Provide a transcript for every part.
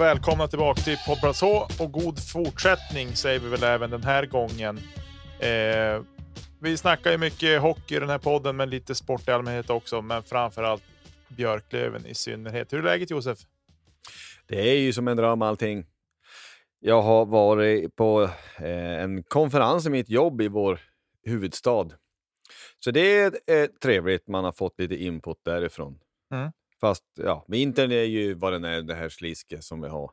och välkomna tillbaka till Poddplats H och god fortsättning säger vi väl även den här gången. Eh, vi snackar ju mycket hockey i den här podden, men lite sport i allmänhet också, men framförallt Björklöven i synnerhet. Hur är läget Josef? Det är ju som en dröm allting. Jag har varit på eh, en konferens i mitt jobb i vår huvudstad. Så det är eh, trevligt, man har fått lite input därifrån. Mm. Fast ja, vintern är ju vad den är, det här slisket som vi har.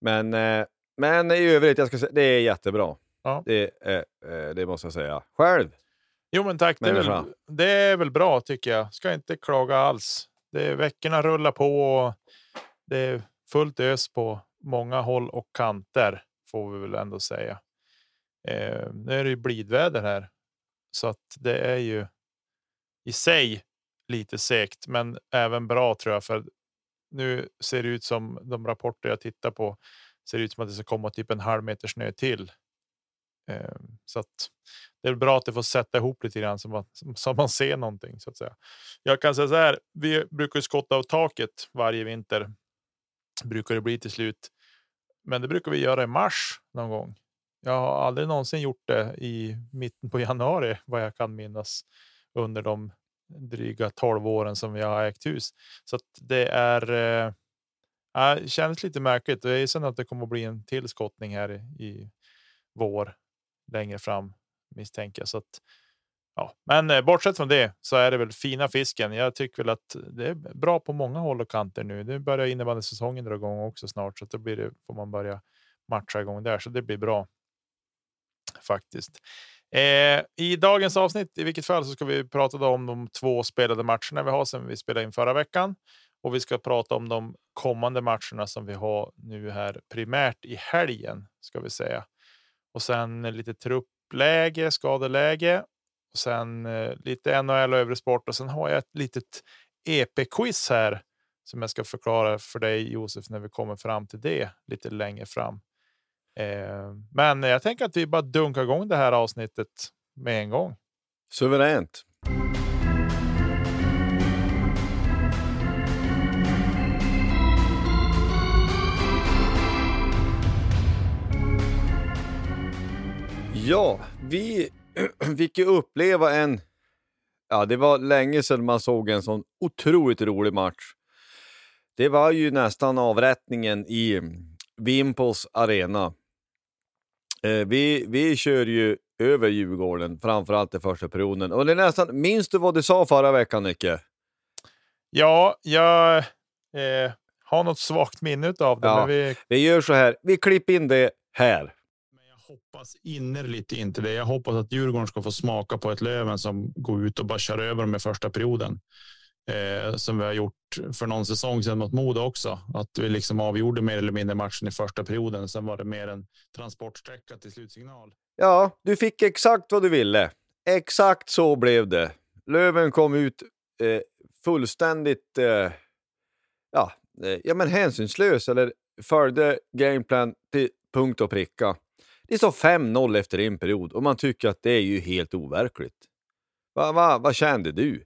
Men, eh, men i övrigt, jag ska säga, det är jättebra. Ja. Det, eh, det måste jag säga. Själv? Jo, men tack. Det är, väl, det är väl bra tycker jag. Ska inte klaga alls. Det veckorna rullar på och det är fullt ös på många håll och kanter får vi väl ändå säga. Eh, nu är det ju blidväder här så att det är ju i sig lite segt, men även bra tror jag. För nu ser det ut som de rapporter jag tittar på ser ut som att det ska komma typ en halv meter snö till. Ehm, så att det är bra att det får sätta ihop lite grann så man, så man ser någonting så att säga. Jag kan säga så här. Vi brukar skotta av taket varje vinter. Brukar det bli till slut. Men det brukar vi göra i mars någon gång. Jag har aldrig någonsin gjort det i mitten på januari vad jag kan minnas under de dryga 12 åren som jag har ägt hus. Så att det är. Eh, känns lite märkligt. Det är sen att det kommer att bli en till skottning här i, i vår längre fram misstänker jag. Så att, ja. Men eh, bortsett från det så är det väl fina fisken. Jag tycker väl att det är bra på många håll och kanter nu. Det börjar innebandysäsongen dra igång också snart så att då blir det, får man börja matcha igång där så det blir bra. Faktiskt. Eh, I dagens avsnitt i vilket fall så ska vi prata då om de två spelade matcherna vi har sedan vi spelade in förra veckan och vi ska prata om de kommande matcherna som vi har nu här primärt i helgen ska vi säga. Och sen lite truppläge, skadeläge och sen eh, lite NHL och övrig sport och sen har jag ett litet EP-quiz här som jag ska förklara för dig Josef när vi kommer fram till det lite längre fram. Eh, men jag tänker att vi bara dunkar igång det här avsnittet med en gång. Suveränt. Ja, vi fick ju uppleva en... Ja, det var länge sedan man såg en sån otroligt rolig match. Det var ju nästan avrättningen i Wimpels arena. Eh, vi, vi kör ju över Djurgården, framförallt i första perioden. Och det är nästan, minns du vad du sa förra veckan, Nicke? Ja, jag eh, har något svagt minne av det. Ja. Men vi, Vi gör så här, vi klipper in det här. men jag hoppas innerligt inte det. Jag hoppas att Djurgården ska få smaka på ett Löven som går ut och bara kör över dem i första perioden. Eh, som vi har gjort för någon säsong sedan mot Modo också. Att vi liksom avgjorde mer eller mindre matchen i första perioden. Sen var det mer en transportsträcka till slutsignal. Ja, du fick exakt vad du ville. Exakt så blev det. Löven kom ut eh, fullständigt eh, ja, eh, ja, men hänsynslös eller följde gameplan till punkt och pricka. Det står 5-0 efter en period och man tycker att det är ju helt overkligt. Va, va, vad kände du?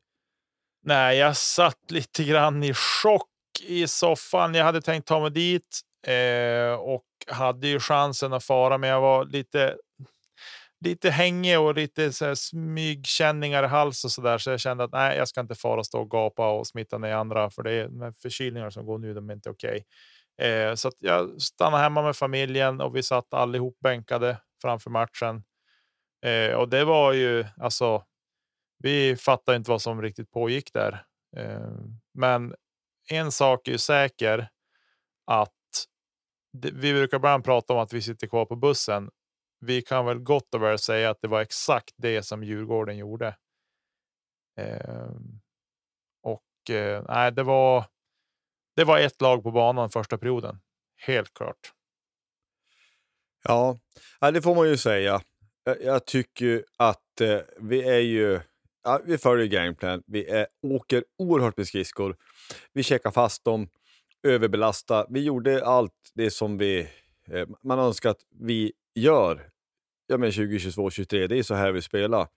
Nej, jag satt lite grann i chock i soffan. Jag hade tänkt ta mig dit eh, och hade ju chansen att fara, men jag var lite lite hängig och lite så här smygkänningar i hals och så där. Så jag kände att nej, jag ska inte fara och stå och gapa och smitta ner andra, för det är med förkylningar som går nu. De är inte okej. Okay. Eh, så jag stannade hemma med familjen och vi satt allihop bänkade framför matchen. Eh, och det var ju alltså. Vi fattar inte vad som riktigt pågick där, ehm, men en sak är ju säker att vi brukar ibland prata om att vi sitter kvar på bussen vi kan väl gott och väl säga att det var exakt det som Djurgården gjorde. Ehm, och eh, nej, det var. Det var ett lag på banan första perioden. Helt klart. Ja, det får man ju säga. Jag tycker att eh, vi är ju. Ja, vi följer gameplan. Vi är, åker oerhört med skridskor. Vi checkar fast dem, överbelastar. Vi gjorde allt det som vi eh, man önskar att vi gör ja, men 2022, 2023, det är så här vi spelar.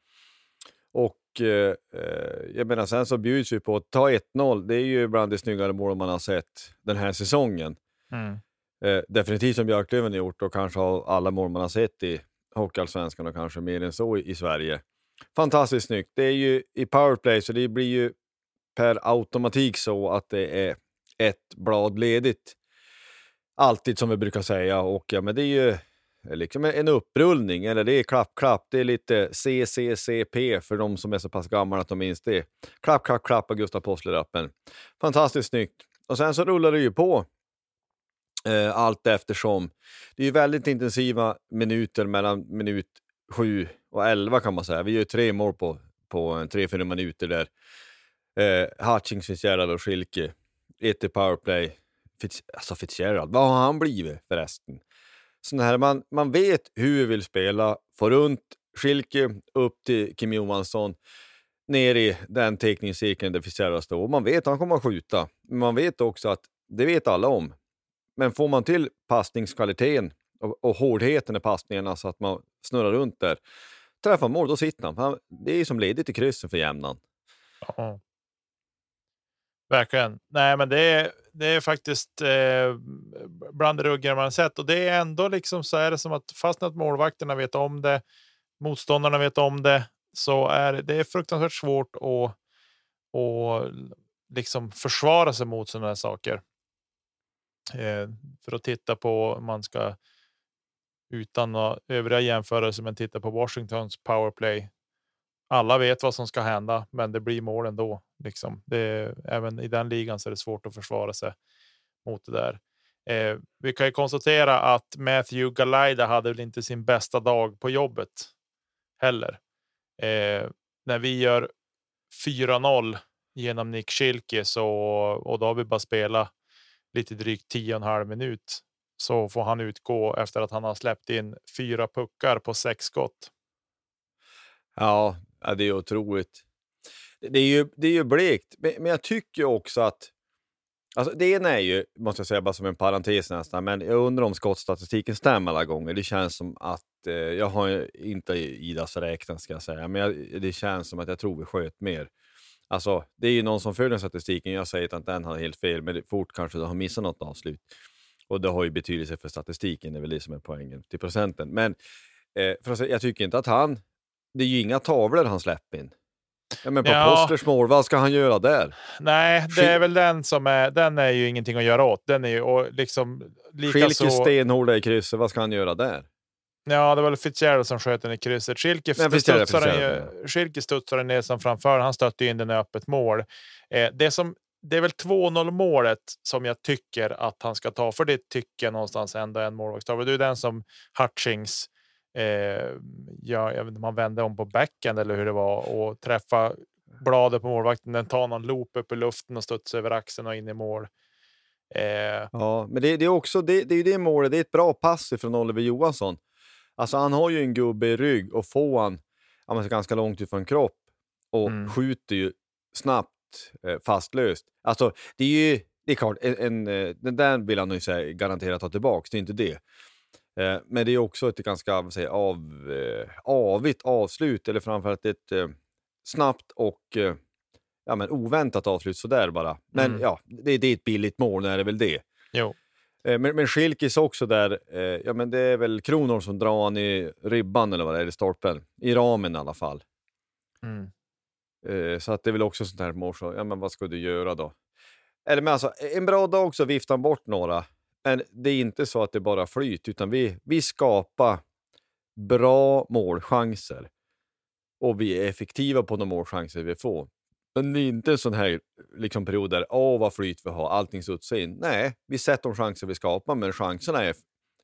Och eh, eh, jag menar, sen så bjuds vi på att ta 1-0. Det är ju bland de snyggare mål man har sett den här säsongen. Mm. Eh, definitivt som Björklöven har gjort och kanske har alla mål man har sett i Hockeyallsvenskan och kanske mer än så i, i Sverige. Fantastiskt snyggt. Det är ju i powerplay, så det blir ju per automatik så att det är ett blad ledigt. Alltid som vi brukar säga. Och ja, men det är ju liksom en upprullning, eller det är klapp-klapp. Det är lite CCCP för de som är så pass gamla att de minns det. Klapp, klapp, klapp av Gustav Possler-appen. Fantastiskt snyggt. Och sen så rullar det ju på eh, allt eftersom. Det är ju väldigt intensiva minuter mellan minut 7 och 11 kan man säga. Vi gör tre mål på, på 3-4 minuter där. Eh, Hutchings, Fitzgerald och Schilke. Ett i powerplay. Fitz, alltså Fitzgerald, vad har han blivit förresten? sån här, man, man vet hur vi vill spela, få runt Schilke upp till Kim Johansson, ner i den teckningscirkeln där Fitzgerald står. Man vet att han kommer att skjuta, men man vet också att det vet alla om. Men får man till passningskvaliteten och, och hårdheten i passningarna så att man snurrar runt där, träffar mål, då sitter han. Det är som ledigt i kryssen för jämnan. Ja. Verkligen. Nej, men det är, det är faktiskt eh, bland det ruggigare man sett och det är ändå liksom så är det som att fast att målvakterna vet om det, motståndarna vet om det, så är det är fruktansvärt svårt att och liksom försvara sig mot sådana här saker. Eh, för att titta på man ska utan övriga jämförelser, men titta på Washingtons powerplay alla vet vad som ska hända, men det blir mål ändå. Liksom. Det, även i den ligan så är det svårt att försvara sig mot det där. Eh, vi kan ju konstatera att Matthew Galaida hade väl inte sin bästa dag på jobbet heller. Eh, när vi gör 4-0 genom Nick Schilke så och då har vi bara spelat lite drygt tio och en halv minut så får han utgå efter att han har släppt in fyra puckar på sex skott. Ja, det är otroligt. Det är ju, det är ju blekt, men, jag tycker också att Alltså det ena är ju, måste jag säga bara som en parentes nästan, men jag undrar om skottstatistiken stämmer alla gånger. Det känns som att, eh, jag har inte Idas räknat ska jag säga, men jag, det känns som att jag tror vi sköt mer. Alltså, det är ju någon som följer statistiken, jag säger inte att den har helt fel, men det, fort kanske du har missat något avslut. Och det har ju betydelse för statistiken, det är väl det som är poängen till procenten. Men eh, för säga, jag tycker inte att han det är ju inga tavlor han släpper in. Ja, men på ja. Posters mål, vad ska han göra där? Nej, det är väl den som är. Den är ju ingenting att göra åt. Den är ju och liksom lika så... stenhårda i krysset, vad ska han göra där? Ja, det var väl Fitzgerald som sköt den i krysset. Schilke studsade, Schilke studsade ner som framför. Han stötte in den i öppet mål. Eh, det, som, det är väl 2-0 målet som jag tycker att han ska ta, för det tycker jag någonstans ändå en målvaktstavla. Det är den som Hutchings Eh, ja, jag vet inte om han vände om på backhand eller hur det var och träffa bladet på målvakten. Den tar någon loop upp i luften och studsar över axeln och in i mål. Eh, Ja, men det, det är också det, det är det målet. Det är ett bra pass från Oliver Johansson. Alltså han har ju en gubbe i rygg och får han ja, ganska långt ifrån kropp och Mm. skjuter ju snabbt eh, fastlöst. Alltså det är ju, det är klart, en, en, eh, den där vill han ju säga, garanterat ta tillbaka, det är inte det. Eh, men det är också ett ganska säger, av, eh, avigt avslut, eller framförallt ett eh, snabbt och eh, ja, men oväntat avslut sådär bara. Men Mm. ja, det, det är ett billigt mål, nu är det väl det. jo, Men, men Schilkis också där, ja men det är väl Kronor som drar han i ribban eller vad det är, eller stolpen. I ramen i alla fall. mm. Eh, så att det är väl också sånt här så, ja men vad ska du göra då? Eller men alltså, en bra dag så viftar han bort några. Men det är inte så att det bara flyt, utan vi, vi skapar bra målchanser. Och vi är effektiva på de målchanser vi får. Men det är inte en sån här liksom, period där, åh vad flyt vi har, allting studsar in. Nej, vi sätter de chanser vi skapar, men chanserna är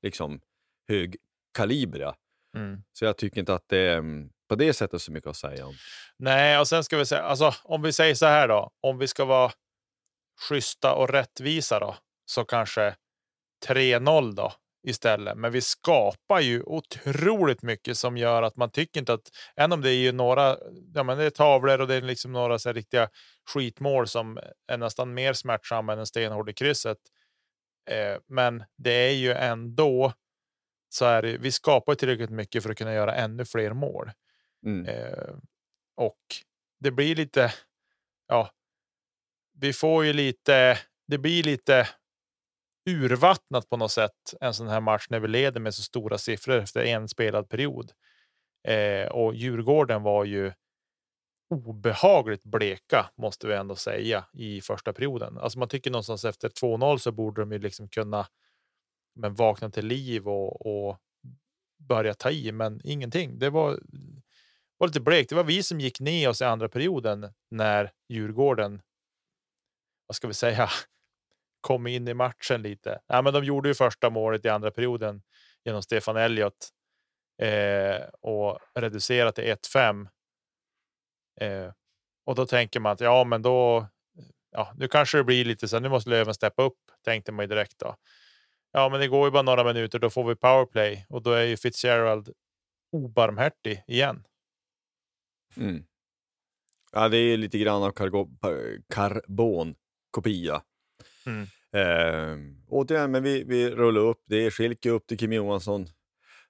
liksom högkalibriga. Mm. Så jag tycker inte att det är mm, på det sättet så mycket att säga om. Nej, och sen ska vi säga, alltså om vi säger så här då, om vi ska vara schyssta och rättvisa då, så kanske 3-0 då istället. Men vi skapar ju otroligt mycket som gör att man tycker inte att, än om det är ju några, ja men det är tavlor och det är liksom några så här riktiga skitmål som är nästan mer smärtsamma än en stenhård i krysset. Eh, men det är ju ändå så är det, vi skapar tillräckligt mycket för att kunna göra ännu fler mål. Mm. Eh, och det blir lite, ja, vi får ju lite, det blir lite urvattnat på något sätt en sån här match när vi leder med så stora siffror efter en spelad period. Eh, och Djurgården var ju obehagligt bleka måste vi ändå säga i första perioden. Alltså man tycker någonstans efter 2-0 så borde de ju liksom kunna men vakna till liv och, och börja ta i, men ingenting. Det var var lite blekt. Det var vi som gick ner oss i andra perioden när Djurgården. Vad ska vi säga? Kom in i matchen lite. Ja, men de gjorde ju första målet i andra perioden genom Stefan Elliot. eh, och reducerat till 1-5. Eh, och då tänker man att ja, men då. Ja, nu kanske det blir lite så. Nu måste Löven steppa upp tänkte man ju direkt då. Ja, men det går ju bara några minuter. Då får vi powerplay och då är ju Fitzgerald obarmhärtig igen. Mm. Ja, det är lite grann av karbonkopia. Mm. Eh, återigen, men vi, vi rullar upp. Det är Schilke upp till Kim Johansson.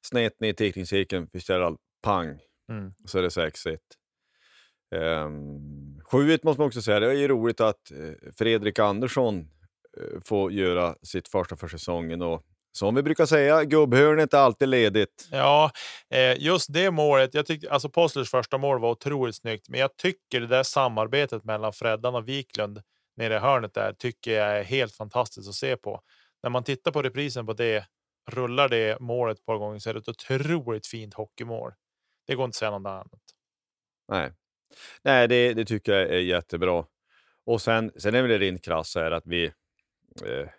Snett ner i teckningscirkeln, Fitzgerald, pang. Mm. Så är det 6-1. Um, 7-1 måste man också säga. Det är ju roligt att eh, Fredrik Andersson eh, får göra sitt första för säsongen. Och som vi brukar säga, gubbhörnet är alltid ledigt. Ja, eh, just det målet. Jag tyckte alltså Postlers första mål var otroligt snyggt, men jag tycker det där samarbetet mellan Freddan och Wiklund nere i hörnet där tycker jag är helt fantastiskt att se på. När man tittar på reprisen på det, rullar det målet ett par gånger så är det ett otroligt fint hockeymål. Det går inte att säga något annat. Nej, Nej det, det tycker jag är jättebra. Och sen, sen är det rent krasst så här att vi,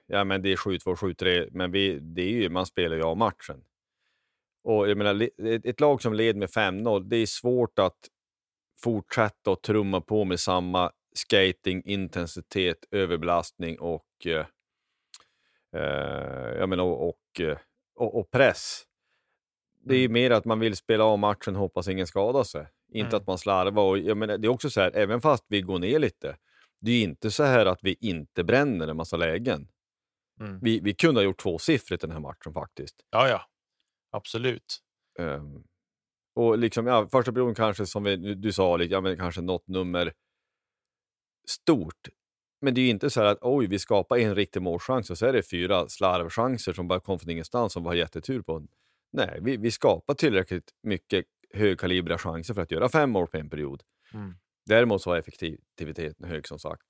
ja men det är 7-2, 7-3, men vi, det är ju, man spelar ju av matchen. Och jag menar, ett, lag som leder med 5-0, det är svårt att fortsätta att trumma på med samma skating, intensitet, överbelastning och, eh, eh, jag menar, och, och, eh, och, och press. Det är ju mer att man vill spela av matchen och hoppas ingen skadar sig. Inte Mm. att man slarvar. Och, jag menar, det är också så här, även fast vi går ner lite, det är inte så här att vi inte bränner en massa lägen. Mm. Vi, vi kunde ha gjort tvåsiffrigt den här matchen faktiskt. Ja, ja, absolut. Ehm, och liksom, ja, första perioden kanske, som vi, du sa, liksom, ja, men kanske något nummer stort. Men det är ju inte så här att oj, vi skapar en riktig målchans och så är det fyra slarvchanser som bara kom från ingenstans som vi har jättetur på. Nej, vi, vi skapar tillräckligt mycket högkalibriga chanser för att göra fem mål på en period. Mm. Däremot så var effektiviteten hög som sagt.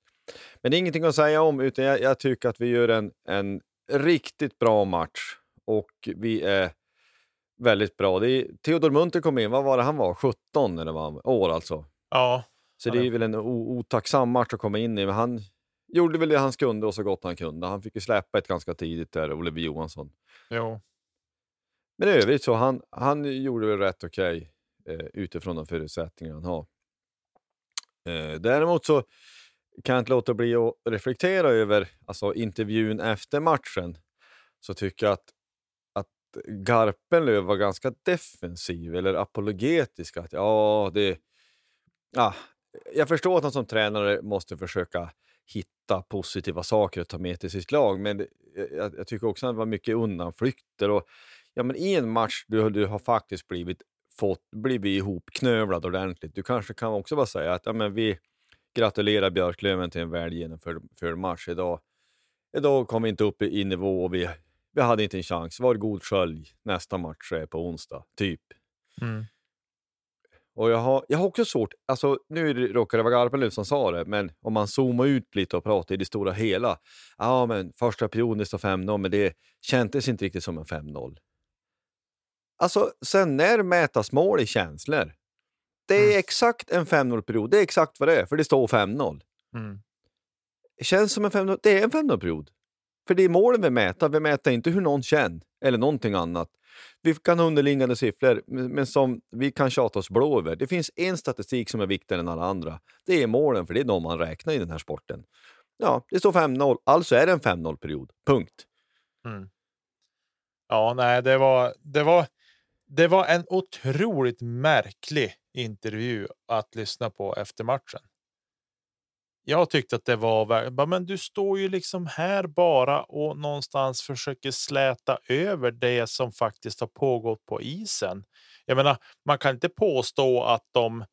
Men det är ingenting att säga om, utan jag, jag tycker att vi gör en, en riktigt bra match och vi är väldigt bra. Det är, Theodor Munter kom in, vad var det han var? 17 eller vad han? År alltså. Ja, Så det är- väl en otacksam match att komma in i, men han gjorde väl det han kunde och så gott han kunde. Han fick ju släppa ett ganska tidigt där, Oliver Johansson. jo. Men i övrigt så han, han gjorde väl rätt okej okay, eh, utifrån de förutsättningar han har. Eh, däremot så kan jag inte låta bli att reflektera över alltså, intervjun efter matchen. Så tycker jag att, att Garpenlöv var ganska defensiv eller apologetisk. Att, ja, det, ja, jag förstår att han som tränare måste försöka hitta positiva saker att ta med till sitt lag, men jag, jag tycker också att det var mycket undanflykter. Och, ja, men I en match du, du har faktiskt blivit, fått, blivit ihopknövlad ordentligt. Du kanske kan också bara säga att ja, men vi gratulerar Björklöven till en väl genomförd match idag. Idag kom vi inte upp i, nivå och vi, vi hade inte en chans. Var god skölj. Nästa match är på onsdag, typ. Mm. Och jag har, jag har också svårt, alltså nu råkar det vara Garpenlöv som sa det, men om man zoomar ut lite och pratar i det stora hela. Ja, men första perioden står 5-0, men det kändes inte riktigt som en 5-0. Alltså, sen när mätas mål i känslor? Det är mm. exakt en 5-0-period, det är exakt vad det är, för det står 5-0. Mm. Känns som en 5-0, det är en 5-0-period. För det är målen vi mäter, vi mäter inte hur någon känner eller någonting annat. Vi kan ha underliggande siffror, men som vi kan tjata oss blå över. Det finns en statistik som är viktigare än alla andra. Det är målen, för det är de man räknar i den här sporten. Ja, det står 5-0, alltså är det en 5-0-period. Punkt. Mm. Ja, nej, det var, det var, det var en otroligt märklig intervju att lyssna på efter matchen. Jag tyckte att det var men du står ju liksom här bara och någonstans försöker släta över det som faktiskt har pågått på isen. Jag menar, man kan inte påstå att de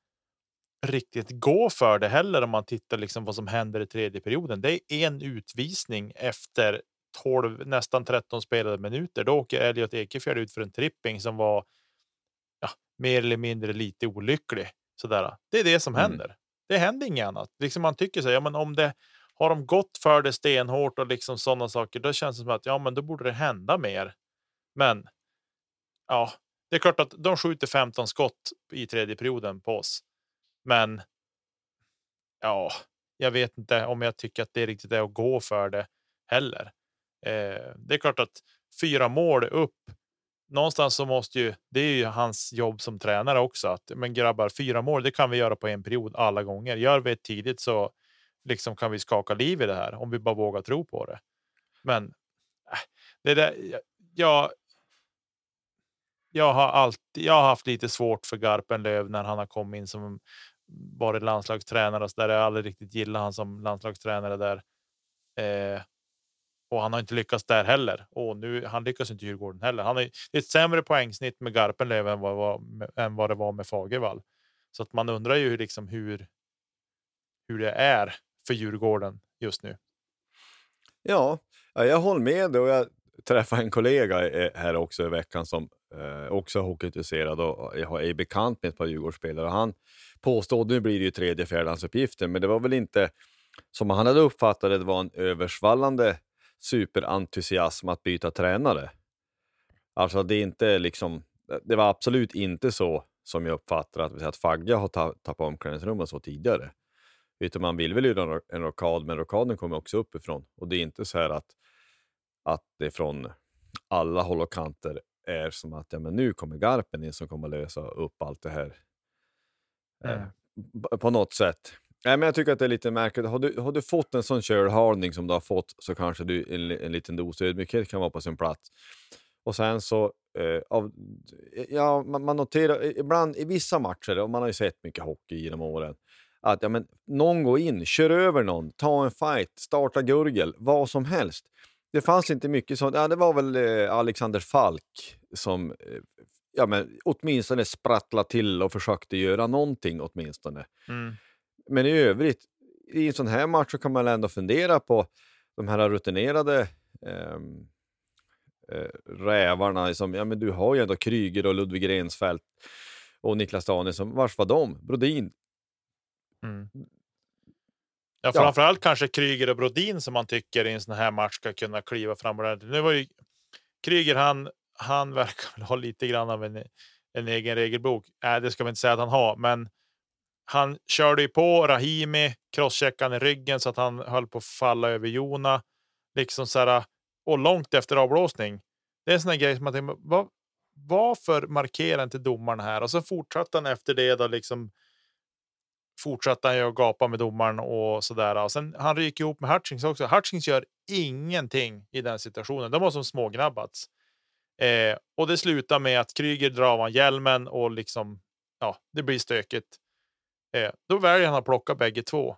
riktigt går för det heller om man tittar liksom vad som händer i tredje perioden. Det är en utvisning efter 12, nästan 13 spelade minuter. Då åker Elliot Ekefjärd ut för en tripping som var ja, mer eller mindre lite olycklig. Sådär. Det är det som mm. händer. Det händer inget annat. Liksom man tycker så ja, men om det har de gått för det stenhårt och liksom sådana saker, då känns det som att ja, men då borde det hända mer. Men ja, det är klart att de skjuter 15 skott i tredje perioden på oss. Men. Ja, jag vet inte om jag tycker att det riktigt är att gå för det heller. Eh, det är klart att fyra mål upp någonstans så måste ju det är ju hans jobb som tränare också att men grabbar fyra mål. Det kan vi göra på en period alla gånger. Gör vi ett tidigt så liksom kan vi skaka liv i det här om vi bara vågar tro på det. Men äh, det där. Jag. Jag har alltid. Jag har haft lite svårt för Garpenlöv när han har kommit in som varit landslagstränare och så där. Jag aldrig riktigt gillat han som landslagstränare där. Eh, och han har inte lyckats där heller. Och nu han lyckas inte Djurgården heller. Han är ett sämre poängsnitt med Garpenlöv än vad, vad, än vad det var med Fagervall. Så att man undrar ju liksom hur. Hur det är för Djurgården just nu. Ja, jag håller med och jag träffade en kollega eh, här också i veckan som eh, också är hockeyintresserad och jag är bekant med ett par Djurgårdsspelare. Han påstod, nu blir det ju tredje fjärdehandsuppgiften. men det var väl inte som han hade uppfattat det, det var en översvallande superentusiasm att byta tränare. Alltså det är inte liksom, det var absolut inte så som jag uppfattar att, att Fagge har tappat omklädningsrummet så tidigare. Utan man vill väl göra en rockad, men rockaden kommer också uppifrån. Och det är inte så här att, att det från alla håll och kanter är som att ja, men nu kommer Garpen in som kommer lösa upp allt det här. Mm. Eh, på något sätt. Nej, men jag tycker att det är lite märkligt. Har du, har du fått en sån kölhalning som du har fått så kanske du, en, en liten dos ödmjukhet kan vara på sin plats. Och sen så, eh, av, ja, man, man, noterar ibland i vissa matcher, och man har ju sett mycket hockey genom åren, att ja, men, någon går in, kör över någon, ta en fight, starta gurgel, vad som helst. Det fanns inte mycket sånt. Ja, det var väl eh, Alexander Falk som eh, ja, men, åtminstone sprattlade till och försökte göra någonting åtminstone. Mm. Men i övrigt, i en sån här match så kan man ändå fundera på de här rutinerade ehm, eh, rävarna. Som, ja, men du har ju ändå Kryger och Ludvig Rensfeldt och Niklas Danielsson. Vars var de? Brodin? Mm. Ja, framförallt ja. kanske Kryger och Brodin som man tycker i en sån här match ska kunna kliva fram. Nu var ju Kryger, han, han verkar väl ha lite grann av en, en egen regelbok. Nej, det ska vi inte säga att han har, men han körde ju på Rahimi, crosscheckade i ryggen så att han höll på att falla över Jona. Liksom så här, och långt efter avblåsning. Det är en sån grej som man tänker, vad, varför markerar inte domaren här? Och så fortsatte han efter det då liksom. Fortsatte han ju att gapa med domaren och så där. Och sen han ryker ihop med Hutchings också. Hutchings gör ingenting i den situationen. De har som smågnabbats. Eh, och det slutar med att Kryger drar av hjälmen och liksom. Ja, det blir stökigt. Eh, då väljer han att plocka bägge två.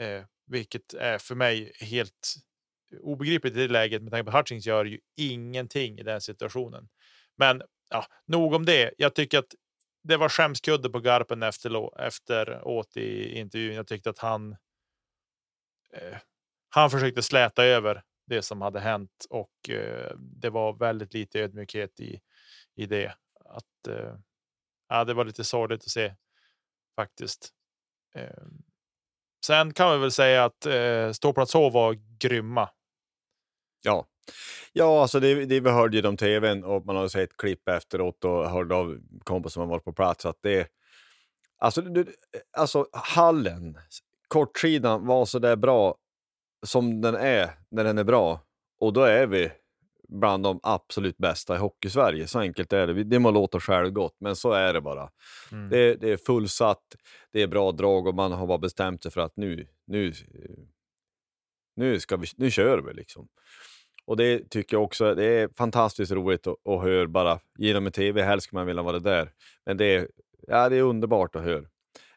Eh, vilket är för mig helt obegripligt i det läget med tanke på att Hutchings gör ju ingenting i den situationen. Men ja, nog om det. Jag tycker att det var skämskudde på Garpen efter, efteråt i intervjun. Jag tyckte att han. Eh, han försökte släta över det som hade hänt och eh, det var väldigt lite ödmjukhet i i det. Att eh, ja, det var lite sorgligt att se faktiskt. Eh, sen kan vi väl säga att eh, ståplats H var grymma Ja, ja alltså det, det vi hörde ju om tvn och man har sett klipp efteråt och hörde av kompisar som har varit på plats att det Alltså, du, alltså hallen, kortsidan var så där bra som den är när den är bra. Och då är vi bland de absolut bästa i Hockeysverige. Så enkelt är det. Det må låta självgott, men så är det bara. Mm. Det, det, är fullsatt, det är bra drag och man har bara bestämt sig för att nu, nu, nu, ska vi, nu kör vi liksom. Och det tycker jag också det är fantastiskt roligt att, att höra bara genom en tv. Helst skulle man vilja vara där. Men det är, ja, det är underbart att höra.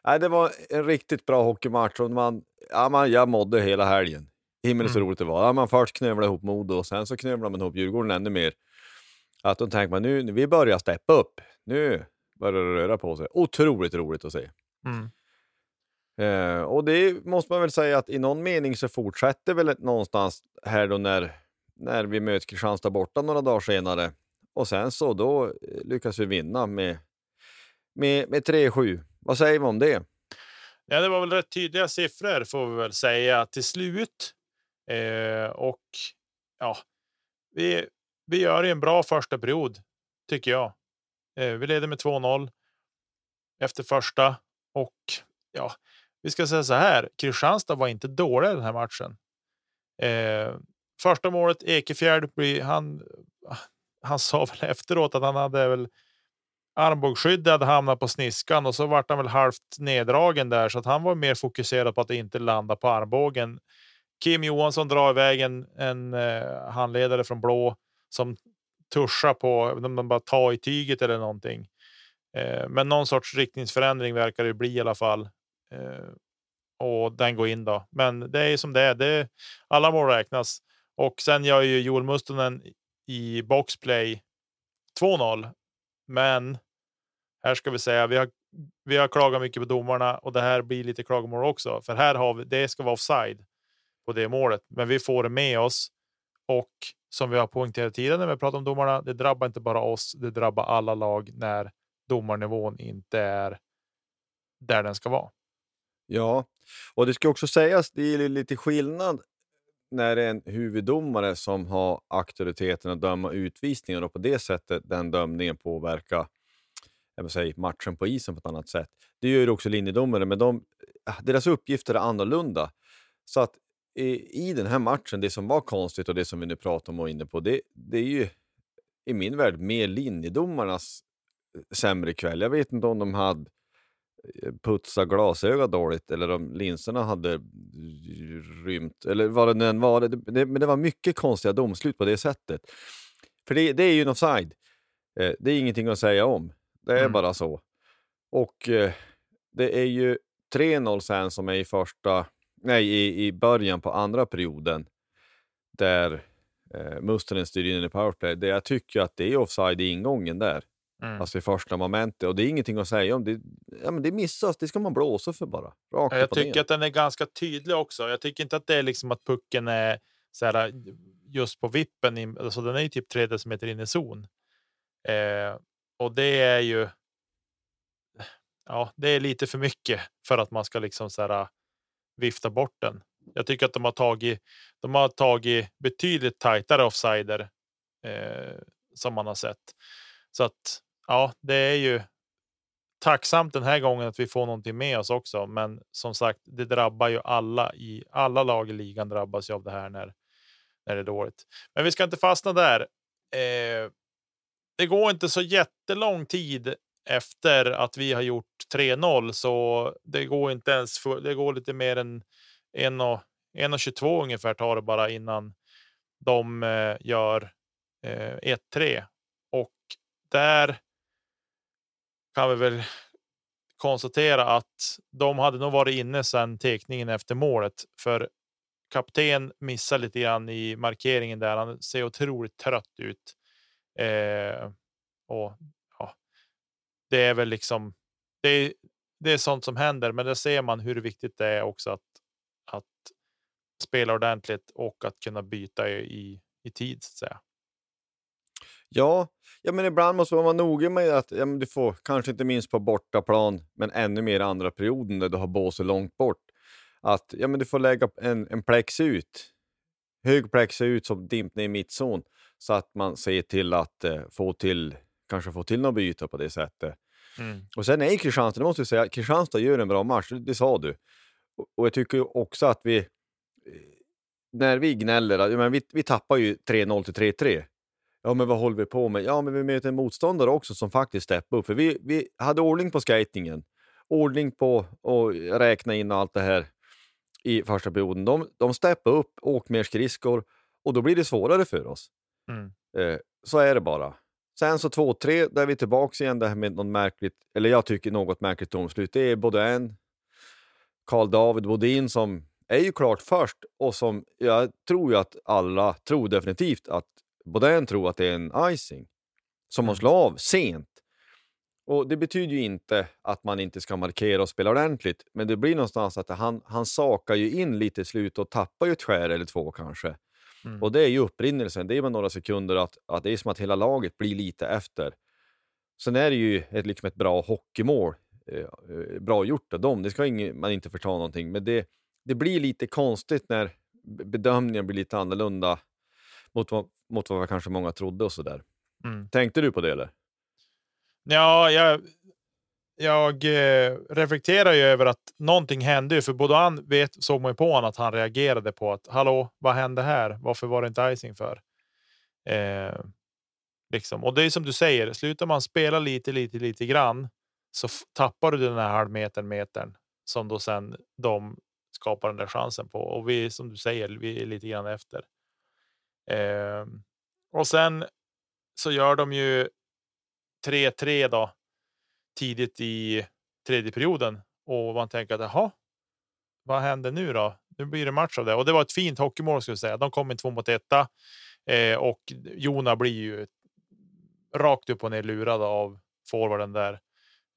Ja, det var en riktigt bra hockeymatch och man, ja, man, jag mådde hela helgen. Himmel så mm. roligt det var. Ja, man först knövlade ihop Modo och sen så knövlade man ihop Djurgården ännu mer. Att då tänker man nu, vi börjar steppa upp. Nu börjar det röra på sig. Otroligt roligt att se. Mm. Eh, och det måste man väl säga att i någon mening så fortsätter väl någonstans här då när när vi möter Kristianstad borta några dagar senare. Och sen så då eh, lyckas vi vinna med, med, med 3-7. Vad säger vi om det? Ja, det var väl rätt tydliga siffror får vi väl säga till slut. Eh, och ja, vi, vi gör en bra första period tycker jag. Eh, vi leder med 2-0 efter första och ja, vi ska säga så här. Kristianstad var inte dåliga den här matchen. Eh, Första målet Ekefjärd blir han. Han sa väl efteråt att han hade väl armbågsskyddet hade hamnat på sniskan och så vart han väl halvt neddragen där så att han var mer fokuserad på att inte landa på armbågen. Kim Johansson drar iväg en, en eh, handledare från blå som tuschar på de bara ta i tyget eller någonting. Eh, men någon sorts riktningsförändring verkar det bli i alla fall. Eh, och den går in då. Men det är som det är. Det, alla mål räknas. Och sen gör ju Joel Mustonen i boxplay 2-0. Men här ska vi säga vi har. Vi har klagat mycket på domarna och det här blir lite klagomål också, för här har vi. Det ska vara offside på det målet, men vi får det med oss och som vi har poängterat tidigare när vi pratar om domarna. Det drabbar inte bara oss. Det drabbar alla lag när domarnivån inte är där den ska vara. Ja, och det ska också sägas. Det är lite skillnad när det är en huvuddomare som har auktoriteten att döma utvisningar och på det sättet den dömningen påverkar jag säga, matchen på isen på ett annat sätt. Det gör ju också linjedomare, men de, ah, deras uppgifter är annorlunda. Så att i, i den här matchen, det som var konstigt och det som vi nu pratar om och är inne på, det, det är ju i min värld mer linjedomarnas eh, sämre kväll. Jag vet inte om de hade putsa glasögat dåligt eller om linserna hade rymt eller vad det nu än var. Det, det, men det var mycket konstiga domslut på det sättet. För det, det är ju en offside. Eh, det är ingenting att säga om. Det är mm. bara så. Och eh, det är ju 3-0 sen som är i första, nej i, i början på andra perioden där eh, Mustonen styr in i powerplay. Det jag tycker att det är offside i ingången där. Mm. Alltså i första momentet. Och det är ingenting att säga om. Det, ja, men det missas, det ska man blåsa för bara. Rakt jag tycker ner. att den är ganska tydlig också. Jag tycker inte att det är liksom att pucken är så här, just på vippen. In, alltså den är ju typ tre decimeter in i zon. Eh, och det är ju. Ja, det är lite för mycket för att man ska liksom så här, vifta bort den. Jag tycker att de har tagit. De har tagit betydligt tajtare offsider eh, som man har sett. Så att ja, det är ju tacksamt den här gången att vi får någonting med oss också. Men som sagt, det drabbar ju alla i alla lag i ligan drabbas ju av det här när, när det är dåligt. Men vi ska inte fastna där. Eh, det går inte så jättelång tid efter att vi har gjort 3-0 så det går inte ens. För, det går lite mer än 1.22 ungefär tar det bara innan de eh, gör eh, 1-3 och där. Kan vi väl konstatera att de hade nog varit inne sedan tekningen efter målet för kapten missar lite grann i markeringen där. Han ser otroligt trött ut. Eh, och det är väl liksom. Det är, det är sånt som händer, men där ser man hur viktigt det är också att att spela ordentligt och att kunna byta i, i tid så att säga. Ja, ja, men ibland måste man vara noga med att ja, men du får kanske inte minst på bortaplan, men ännu mer andra perioden där du har båset långt bort. Att ja, men du får lägga en, en plex ut, hög plex ut som dimper ner i mittzon så att man ser till att eh, få till, kanske få till något byte på det sättet. Mm. Och sen är Kristianstad, det måste jag säga, Kristianstad gör en bra match, det, det sa du. Och, och jag tycker också att vi, eh, när vi gnäller, men vi, vi tappar ju 3-0 till 3-3. Ja, men vad håller vi på med? Ja, men vi möter en motståndare också som faktiskt steppar upp. För vi, vi hade ordning på skatingen, ordning på att räkna in allt det här i första perioden. De, de steppar upp, åker mer skridskor och då blir det svårare för oss. Mm. Eh, så är det bara. Sen så 2-3, där är vi tillbaka igen det här med något märkligt, eller jag tycker något märkligt domslut. Det är en Karl David Bodin som är ju klart först och som jag tror ju att alla tror definitivt att Bodin tror att det är en icing som man mm. slår av sent. Och Det betyder ju inte att man inte ska markera och spela ordentligt, men det blir någonstans att han, han sakar ju in lite i slutet och tappar ju ett skär eller två kanske. Mm. Och det är ju upprinnelsen, det är med några sekunder att, att det är som att hela laget blir lite efter. Sen är det ju ett, liksom ett bra hockeymål Eh, eh, bra gjort av dem. Det ska ingen, man inte förta någonting, men det, det blir lite konstigt när bedömningen blir lite annorlunda mot, mot vad kanske många trodde och sådär. Mm. Tänkte du på det eller? Ja, jag, jag eh, reflekterar ju över att någonting hände, för både han vet, såg man ju på honom att han reagerade på att hallå, vad hände här? Varför var det inte icing för? Eh, liksom. Och det är som du säger, slutar man spela lite, lite, lite grann så tappar du den här halvmetern, metern som då sen de skapar den där chansen på. Och vi som du säger, vi är lite grann efter. Eh, och sen så gör de ju 3-3 då tidigt i tredje perioden och man tänker att jaha, vad händer nu då? Nu blir det match av det och det var ett fint hockeymål skulle jag säga. De kom in två mot etta eh, och Jona blir ju rakt upp och ner lurad av forwarden där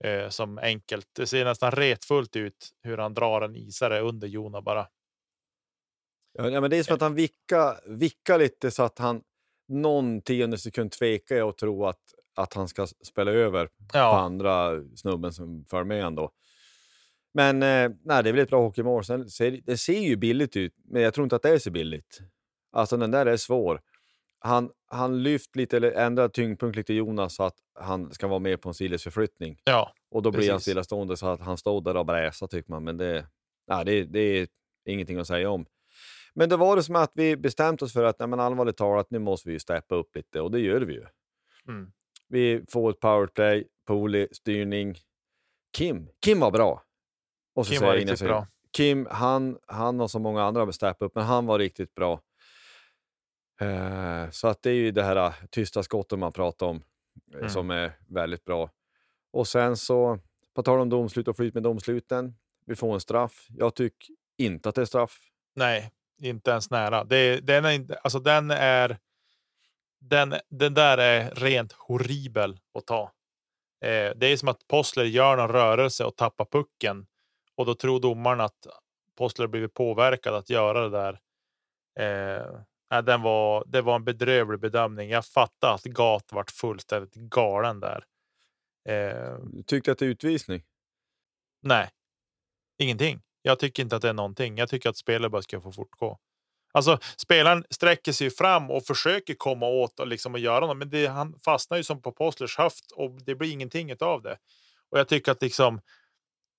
eh, som enkelt. Det ser nästan retfullt ut hur han drar en isare under Jona bara. Ja, men det är som att han vickar, vicka lite så att han någon tionde sekund tvekar och tror att, att han ska spela över ja. på andra snubben som för med ändå. Men eh, nej, det är väl ett bra hockeymål. Sen ser, det ser ju billigt ut, men jag tror inte att det är så billigt. Alltså den där är svår han, han lyft lite eller ändrat tyngdpunkt lite Jonas så att han ska vara med på en sidledsförflyttning. Ja, och då precis. blir han stillastående så att han står där och bräsar tycker man. Men det, nej, det, det är ingenting att säga om. Men det var det som att vi bestämt oss för att nej, men allvarligt talat, nu måste vi steppa upp lite och det gör vi ju. Mm. Vi får ett powerplay, Poli, styrning. Kim, Kim var bra. Och så Kim var riktigt bra. Kim, han, han och så många andra har steppat upp, men han var riktigt bra. Eh, så att det är ju det här uh, tysta skotten man pratar om eh, mm. som är väldigt bra. Och sen så, på tal om domslut och flyt med domsluten, vi får en straff. Jag tycker inte att det är straff. Nej, inte ens nära. Det, den, är, alltså den, är, den, den där är rent horribel att ta. Eh, det är som att Postler gör någon rörelse och tappar pucken och då tror domaren att Postler blivit påverkad att göra det där. Eh, den var, det var en bedrövlig bedömning. Jag fattar att Gat vart fullständigt galen där. Eh, du tyckte att det är utvisning? Nej, ingenting. Jag tycker inte att det är någonting. Jag tycker att spelet bara ska få fortgå. Alltså spelaren sträcker sig fram och försöker komma åt och liksom och göra något, men det, han fastnar ju som på Postlers höft och det blir ingenting av det. Och jag tycker att liksom.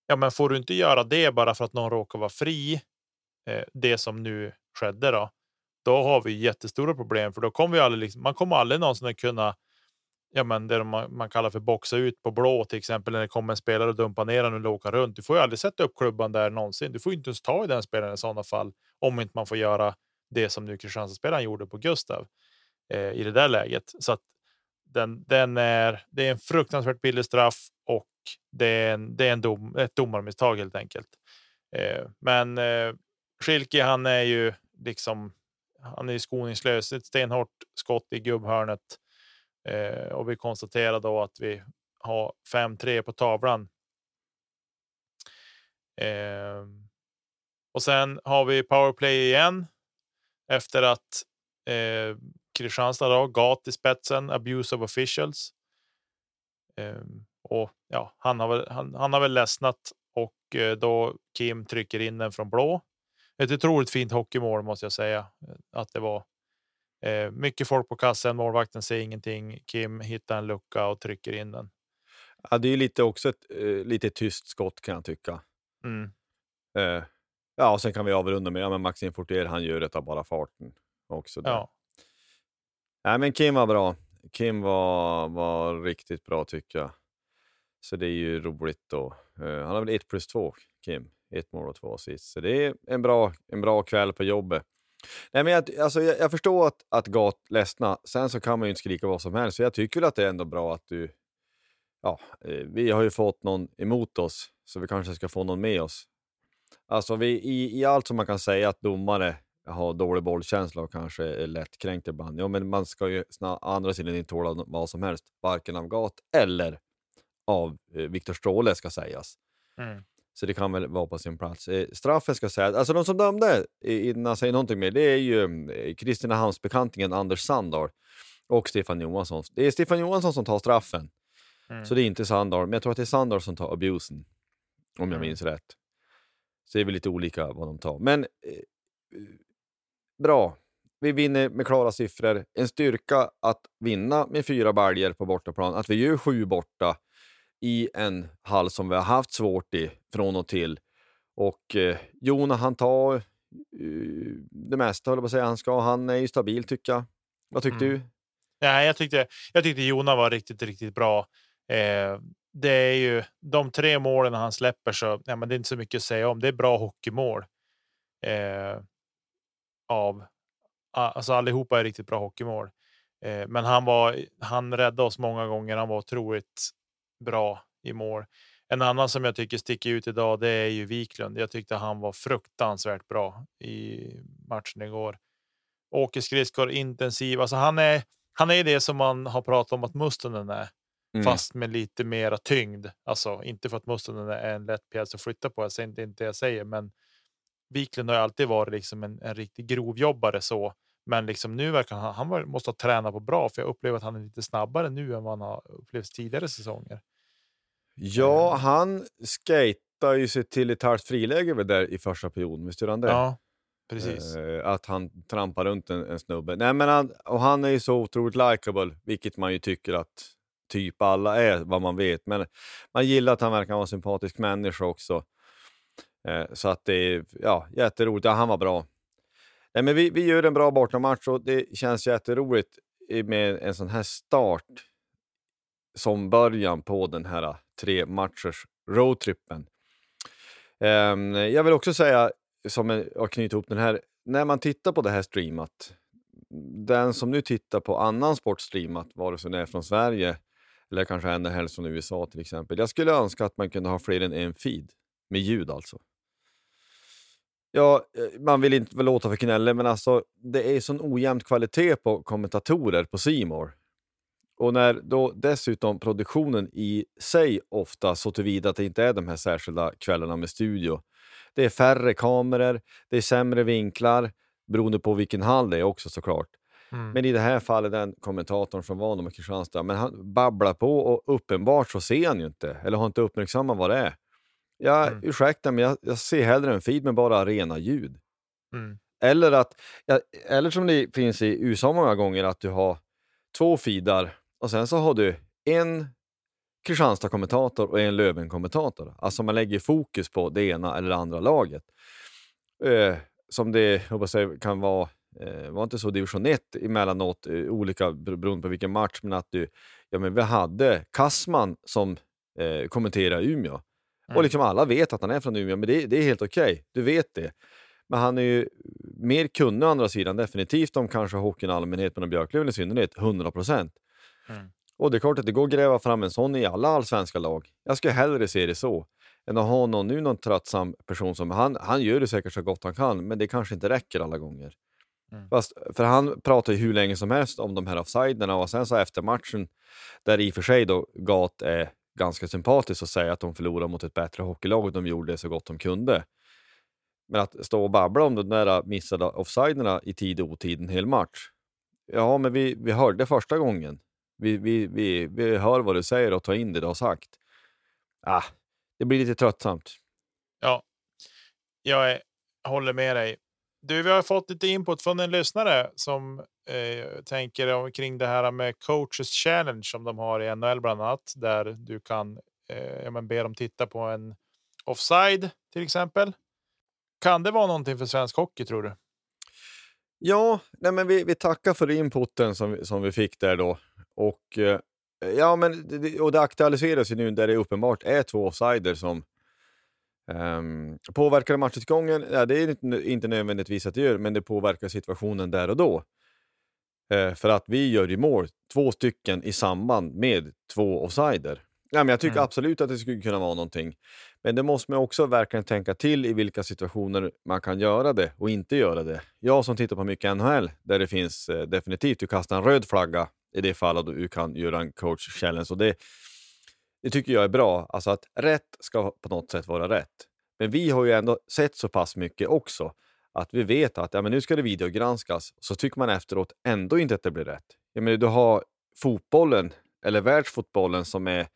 Ja, men får du inte göra det bara för att någon råkar vara fri? Eh, det som nu skedde då, då har vi jättestora problem för då kommer vi aldrig, liksom, man kommer aldrig någonsin att kunna ja, men det man, man kallar för boxa ut på blå till exempel när det kommer en spelare och dumpar ner den och åka runt. Du får ju aldrig sätta upp klubban där någonsin. Du får inte ens ta i den spelaren i sådana fall om inte man får göra det som nu Kristianstad-spelaren gjorde på Gustav eh, i det där läget. Så att den, den är, det är en fruktansvärt billig straff och det är, en, det är en dom, ett domarmisstag helt enkelt. Eh, men eh, Schilke, han är ju liksom. Han är skoningslös. Ett stenhårt skott i gubbhörnet eh, och vi konstaterar då att vi har 5-3 på tavlan. Eh, och sen har vi powerplay igen efter att eh, Kristianstad då, gat i spetsen, abuse of officials. Eh, och ja, han har väl, han, han har väl ledsnat och eh, då Kim trycker in den från blå. Ett otroligt fint hockeymål måste jag säga eh, att det var. Uh, mycket folk på kassen, målvakten ser ingenting. Kim hittar en lucka och trycker in den. Ja, det är lite också ett uh, lite tyst skott kan jag tycka. Mm. ja, och sen kan vi avrunda med ja, men Maxim Fortier. Han gör det av bara farten också. Där. Ja. Nej, men Kim var bra. Kim var, var riktigt bra tycker jag. Så det är ju roligt då. Uh, han har väl 1 plus 2, Kim. Ett mål och två assist. Så det är en bra, en bra kväll på jobbet. Nej, men jag, alltså, jag, jag förstår att, att Gat ledsna. Sen så kan man ju inte skrika vad som helst. Så jag tycker att det är ändå bra att du... Ja, eh, vi har ju fått någon emot oss, så vi kanske ska få någon med oss. Alltså vi, i, i allt som man kan säga att domare har dålig bollkänsla och kanske är lättkränkt ibland. Ja, men man ska ju å andra sidan inte tåla vad som helst, varken av Gat eller av eh, Viktor Stråle ska sägas. Mm. Så det kan väl vara på sin plats. Eh, straffen ska sägas, alltså de som dömde, innan jag säger någonting mer, det är ju eh, Kristinehamnsbekantingen Anders Sandahl och Stefan Johansson. Det är Stefan Johansson som tar straffen, mm. så det är inte Sandahl. Men jag tror att det är Sandahl som tar abusen, om jag mm. minns rätt. Så det är väl lite olika vad de tar. Men eh, bra. Vi vinner med klara siffror. En styrka att vinna med fyra baljor på bortaplan. Att vi gör sju borta i en hall som vi har haft svårt i från och till. Och eh, Jona, han tar eh, det mesta, håller på att säga. Han, ska, han är ju stabil tycker jag. Vad tyckte mm. du? Nej, jag tyckte, jag tyckte Jona var riktigt, riktigt bra. Eh, det är ju de tre målen han släpper så ja, men det är inte så mycket att säga om. Det är bra hockeymål. Eh, av alltså allihopa är riktigt bra hockeymål. Eh, men han var. Han räddade oss många gånger. Han var otroligt bra i mål. En annan som jag tycker sticker ut idag, det är ju Wiklund. Jag tyckte han var fruktansvärt bra i matchen igår. Åker skridskor intensiv. Alltså han är. Han är det som man har pratat om att Mustonen är, mm. fast med lite mera tyngd. Alltså inte för att Mustonen är en lätt pjäs att flytta på. Jag säger inte, inte det jag säger, men Wiklund har alltid varit liksom en, en riktig grovjobbare så. Men liksom nu verkar han, han måste ha tränat på bra, för jag upplever att han är lite snabbare nu än vad han har upplevt tidigare säsonger. Ja, eh. han skejtar ju sig till ett halvt friläge där i första perioden, visst gjorde han det? Ja, precis. Eh, att han trampar runt en, en snubbe. Nej, men han, och han är ju så otroligt likable, vilket man ju tycker att typ alla är, vad man vet. Men man gillar att han verkar vara en sympatisk människa också. Eh, så att det är ja, jätteroligt. Ja, han var bra. Nej, men vi, vi gör en bra bortamatch och det känns jätteroligt med en sån här start som början på den här tre matchers roadtrippen. Um, jag vill också säga, som jag knyter ihop den här, när man tittar på det här streamat, den som nu tittar på annan sport streamat, vare sig det är från Sverige eller kanske ännu helst från USA till exempel. Jag skulle önska att man kunde ha fler än en feed, med ljud alltså. Ja, eh, man vill inte låta för knälle, men alltså det är sån ojämn kvalitet på kommentatorer på Simor. Och när då dessutom produktionen i sig ofta så tillvida att det inte är de här särskilda kvällarna med studio. Det är färre kameror, det är sämre vinklar, beroende på vilken hall det är också såklart. Mm. Men i det här fallet den kommentatorn som var med Kristianstad, men han babblar på och uppenbart så ser han ju inte, eller har inte uppmärksammat vad det är. Jag, mm. Ursäkta, men jag, jag ser hellre en feed med bara rena ljud. Mm. Eller, att, eller som det finns i USA många gånger, att du har två feedar och sen så har du en Kristianstad-kommentator och en Löven-kommentator. Alltså man lägger fokus på det ena eller det andra laget. Eh, som det jag kan vara, eh, var inte så division 1 emellanåt, eh, olika beroende på vilken match, men att du ja, men vi hade Kassman som eh, kommenterar Umeå. Mm. Och liksom alla vet att han är från Umeå, men det, det är helt okej. Du vet det. Men han är ju mer kunnig å andra sidan, definitivt om kanske hockeyn i allmänhet, men om Björklöven i synnerhet, 100 procent. Mm. Och det är klart att det går att gräva fram en sån i alla allsvenska lag. Jag skulle hellre se det så, än att ha någon, nu någon tröttsam person som, han, han gör det säkert så gott han kan, men det kanske inte räcker alla gånger. Mm. Fast, för han pratar ju hur länge som helst om de här offsiderna och sen så efter matchen, där i och för sig då Gat är ganska sympatiskt att säga att de förlorar mot ett bättre hockeylag och de gjorde det så gott de kunde. Men att stå och babbla om de där missade offsiderna i tid och otid en hel match. Ja, men vi, vi hörde första gången. Vi, vi, vi, vi hör vad du säger och tar in det du har sagt. Ah, det blir lite tröttsamt. Ja, jag är, håller med dig. Du, vi har fått lite input från en lyssnare som eh, tänker omkring det här med coaches challenge som de har i NHL bland annat, där du kan eh, ja, men be dem titta på en offside till exempel. Kan det vara någonting för svensk hockey tror du? Ja, nej men vi, vi tackar för inputen som, som vi fick där då. Och, eh, ja, men och det aktualiseras ju nu där det uppenbart är två offsider som um, påverkar matchutgången. Ja, det är inte, inte nödvändigtvis att det gör, men det påverkar situationen där och då. Eh, för att vi gör ju mål, två stycken i samband med två offsider. Ja, men jag tycker Mm. absolut att det skulle kunna vara någonting. Men det måste man också verkligen tänka till i vilka situationer man kan göra det och inte göra det. Jag som tittar på mycket NHL, där det finns eh, definitivt, du kastar en röd flagga i det fallet du kan göra en coach challenge. Och det, det tycker jag är bra. Alltså att rätt ska på något sätt vara rätt. Men vi har ju ändå sett så pass mycket också att vi vet att ja, men nu ska det videogranskas. Så tycker man efteråt ändå inte att det blir rätt. Jag menar, du har fotbollen, eller världsfotbollen som är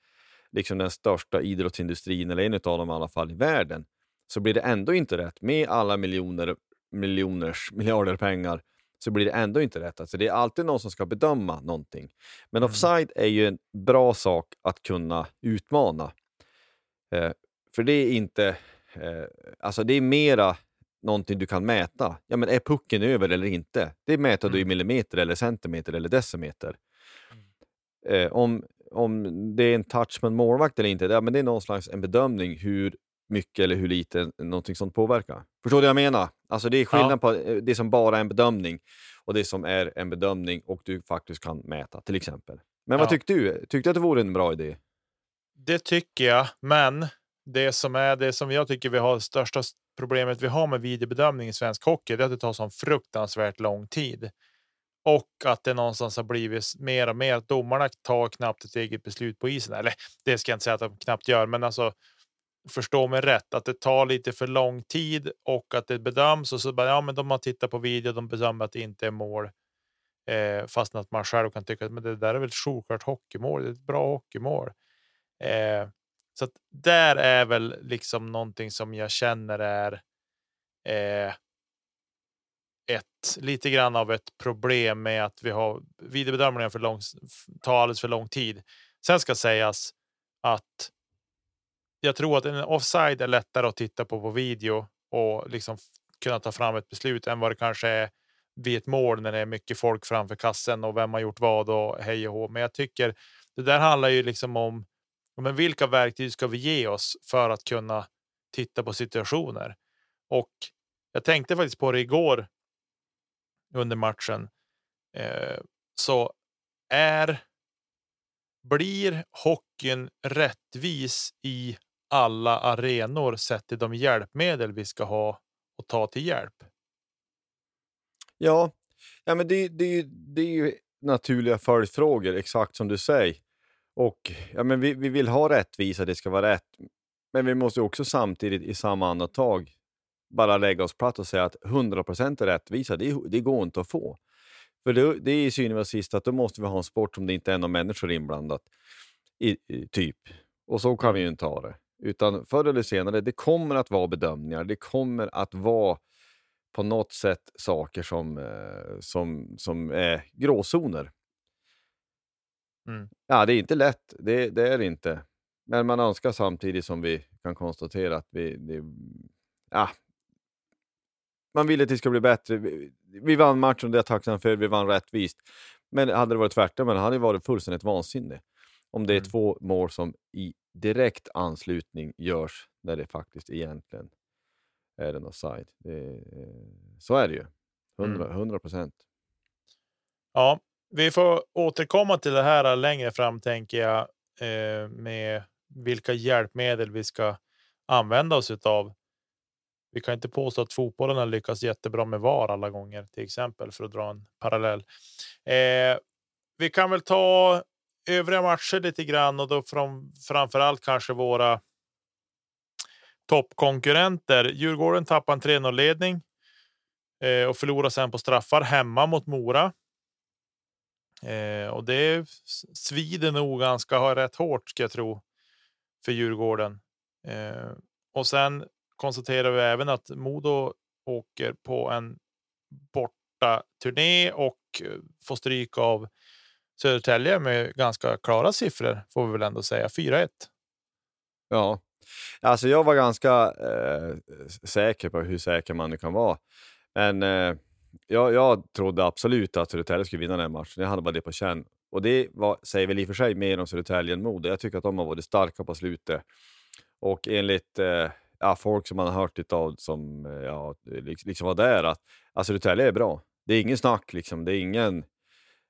liksom den största idrottsindustrin, eller en av dem i alla fall, i världen. Så blir det ändå inte rätt. Med alla miljoner, miljoners, miljarder pengar så blir det ändå inte rätt. Alltså det är alltid någon som ska bedöma någonting. Men Mm. offside är ju en bra sak att kunna utmana. Eh, för det är inte... Eh, alltså det är mera någonting du kan mäta. Ja, men är pucken över eller inte? Det mäter du i Mm. millimeter, eller centimeter eller decimeter. Eh, om, om det är en touch med en målvakt eller inte, ja, men det är någon slags en bedömning hur mycket eller hur lite någonting sånt påverkar. Förstår du vad jag menar? Alltså det är skillnad Ja. på eh, det som bara är en bedömning och det som är en bedömning och du faktiskt kan mäta, till exempel. Men vad Ja. tyckte du? Tyckte du att det vore en bra idé? Det tycker jag, men det som är det som jag tycker vi har största problemet vi har med videobedömning i svensk hockey, det är att det tar sån fruktansvärt lång tid. Och att det någonstans har blivit mer och mer att domarna tar knappt ett eget beslut på isen. Eller det ska jag inte säga att de knappt gör, men alltså förstå mig rätt, att det tar lite för lång tid och att det bedöms och så bara, ja, men de har tittat på video, de bedömer att det inte är mål. Eh, fast att man själv kan tycka att men det där är väl ett solklart hockeymål, det är ett bra hockeymål. Eh, så att där är väl liksom någonting som jag känner är eh, ett lite grann av ett problem med att vi har videobedömningar för lång, tar alldeles för lång tid. Sen ska sägas att jag tror att en offside är lättare att titta på på video och liksom kunna ta fram ett beslut än vad det kanske är vid ett mål när det är mycket folk framför kassen och vem har gjort vad och hej och hå. Men jag tycker det där handlar ju liksom om Men vilka verktyg ska vi ge oss för att kunna titta på situationer? Och jag tänkte faktiskt på det igår under matchen. Eh, så är blir hockeyn rättvis i alla arenor sett till de hjälpmedel vi ska ha och ta till hjälp? Ja, ja men det, det, är ju- det är ju naturliga följdfrågor, exakt som du säger. Och ja, men vi, vi vill ha rättvisa, det ska vara rätt. Men vi måste också samtidigt i samma andetag bara lägga oss platt och säga att 100% är rättvisa, det, det går inte att få. För det, det är i synnerhet och sist att då måste vi ha en sport som det inte är några människor inblandat. I, i, typ. Och så kan vi ju inte ha det. Utan förr eller senare, det kommer att vara bedömningar. Det kommer att vara på något sätt saker som, eh, som, som är gråzoner. Mm. Ja, det är inte lätt. Det, det är det inte. Men man önskar samtidigt som vi kan konstatera att vi... Det, ja, man vill att det ska bli bättre. Vi, vi vann matchen, det är jag tacksam för. Vi vann rättvist. Men hade det varit tvärtom, men han hade varit fullständigt vansinnig. Om det är Mm. två mål som i direkt anslutning görs när det faktiskt egentligen är en offside. Det, så är det ju. 100 Mm. 100 procent. Ja, vi får återkomma till det här längre fram tänker jag eh, med vilka hjälpmedel vi ska använda oss utav. Vi kan inte påstå att fotbollen har lyckats jättebra med VAR alla gånger, till exempel för att dra en parallell. Eh, vi kan väl ta övriga matcher lite grann och då från framför allt kanske våra toppkonkurrenter. Djurgården tappar en 3-0 ledning eh, och förlorar sen på straffar hemma mot Mora. Eh, och det svider nog ganska rätt hårt ska jag tro för Djurgården. Eh, och sen konstaterar vi även att Modo åker på en borta turné och eh, får stryk av Södertälje med ganska klara siffror får vi väl ändå säga. 4-1. Ja, alltså jag var ganska eh, säker på hur säker man nu kan vara. Men eh, jag, jag trodde absolut att Södertälje skulle vinna den här matchen. Jag hade bara det på känn. Och det var, säger väl i och för sig mer om Södertälje än Modo. Jag tycker att de har varit starka på slutet. Och enligt eh, ja, folk som man har hört av som eh, ja, liksom var där, att alltså, Södertälje är bra. Det är ingen snack, liksom. det är ingen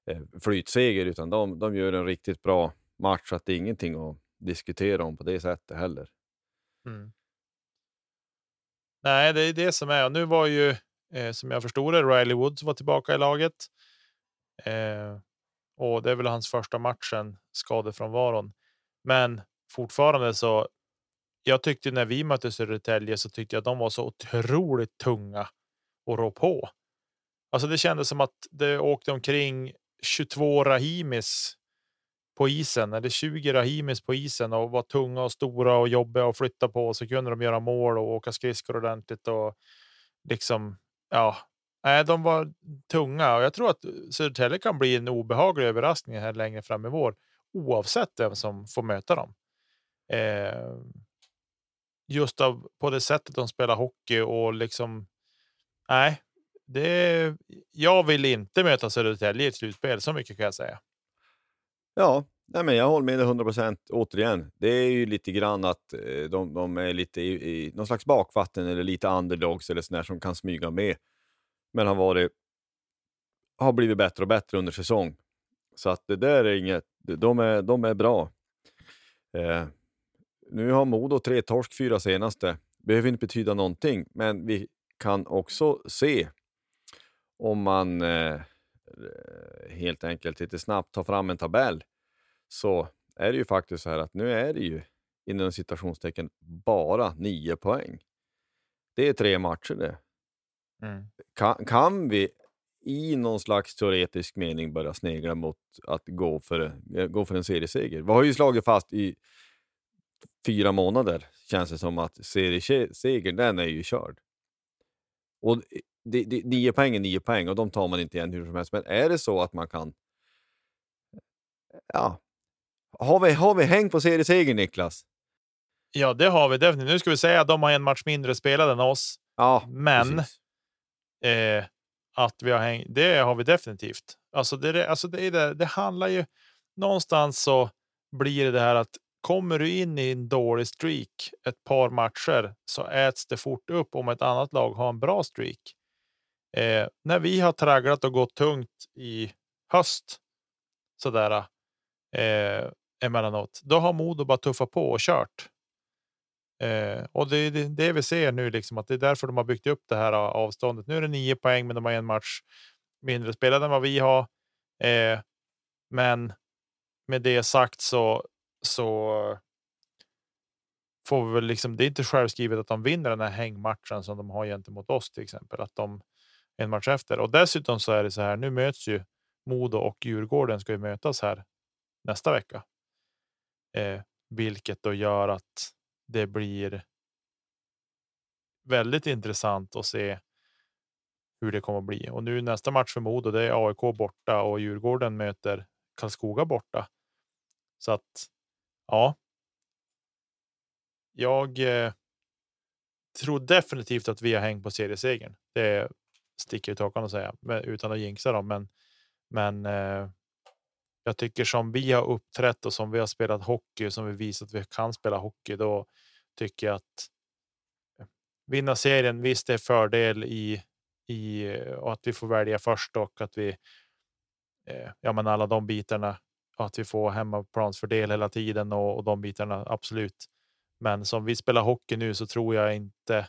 Eh, flytseger, utan de, de gör en riktigt bra match. Så att det är ingenting att diskutera om på det sättet heller. Mm. Nej, det är det som är. Och nu var ju eh, som jag förstod det Riley Woods var tillbaka i laget. Eh, och det är väl hans första matchen skadefrånvaron. Men fortfarande så. Jag tyckte när vi mötte Södertälje så tyckte jag att de var så otroligt tunga och rå på. Alltså, det kändes som att det åkte omkring 22 Rahimis på isen eller 20 Rahimis på isen och var tunga och stora och jobbiga och flytta på. Så kunde de göra mål och åka skridskor ordentligt och liksom. Ja, nej, de var tunga och jag tror att Södertälje kan bli en obehaglig överraskning här längre fram i vår oavsett vem som får möta dem. Eh, just av på det sättet de spelar hockey och liksom. Nej, det. Jag vill inte möta Södertälje i ett slutspel. Så mycket kan jag säga. Ja, nej men jag håller med dig 100 procent. Återigen, det är ju lite grann att eh, de, de är lite i, i någon slags bakvatten eller lite underdogs eller sådär som kan smyga med. Men har varit har blivit bättre och bättre under säsong. Så att det där är inget, de är, de är bra. Eh, nu har Modo tre torsk, fyra senaste. Behöver inte betyda någonting, men vi kan också se om man eh, helt enkelt lite snabbt tar fram en tabell så är det ju faktiskt så här att nu är det ju inom citationstecken bara nio poäng. Det är tre matcher det. Mm. Kan, kan vi i någon slags teoretisk mening börja snegla mot att gå för, eh, gå för en serieseger? Vi har ju slagit fast i fyra månader, känns det som, att seriesegern, den är ju körd. Och det, det, nio poäng är nio poäng och de tar man inte igen hur som helst. Men är det så att man kan... Ja. Har vi, har vi häng på seriesegern, Niklas? Ja, det har vi definitivt. Nu ska vi säga att de har en match mindre spelad än oss, Ja, men eh, att vi har häng, det har vi definitivt. Alltså det, alltså det, det, det handlar ju någonstans så blir det det här att kommer du in i en dålig streak ett par matcher så äts det fort upp om ett annat lag har en bra streak. Eh, när vi har tragglat och gått tungt i höst sådär eh, emellanåt, då har Modo bara tuffat på och kört. Eh, och det är det, det vi ser nu, liksom, att det är därför de har byggt upp det här eh, avståndet. Nu är det nio poäng, men de har en match mindre spelad än vad vi har. Eh, men med det sagt så så. Får vi väl liksom. Det är inte självskrivet att de vinner den här hängmatchen som de har gentemot oss till exempel, att de en match efter och dessutom så är det så här. Nu möts ju Modo och Djurgården ska ju mötas här nästa vecka. Eh, vilket då gör att det blir. Väldigt intressant att se. Hur det kommer att bli och nu nästa match för Modo. Det är AIK borta och Djurgården möter Karlskoga borta. Så att ja. Jag. Eh, tror definitivt att vi har hängt på seriesegern. Det sticker ut hakan och säga men utan att jinxa dem. Men Men eh, jag tycker som vi har uppträtt och som vi har spelat hockey som vi visat att vi kan spela hockey. Då tycker jag att eh, vinna serien. Visst, det är fördel i i eh, och att vi får välja först och att vi. Eh, ja, men alla de bitarna att vi får hemmaplansfördel hela tiden och, och de bitarna absolut. Men som vi spelar hockey nu så tror jag inte.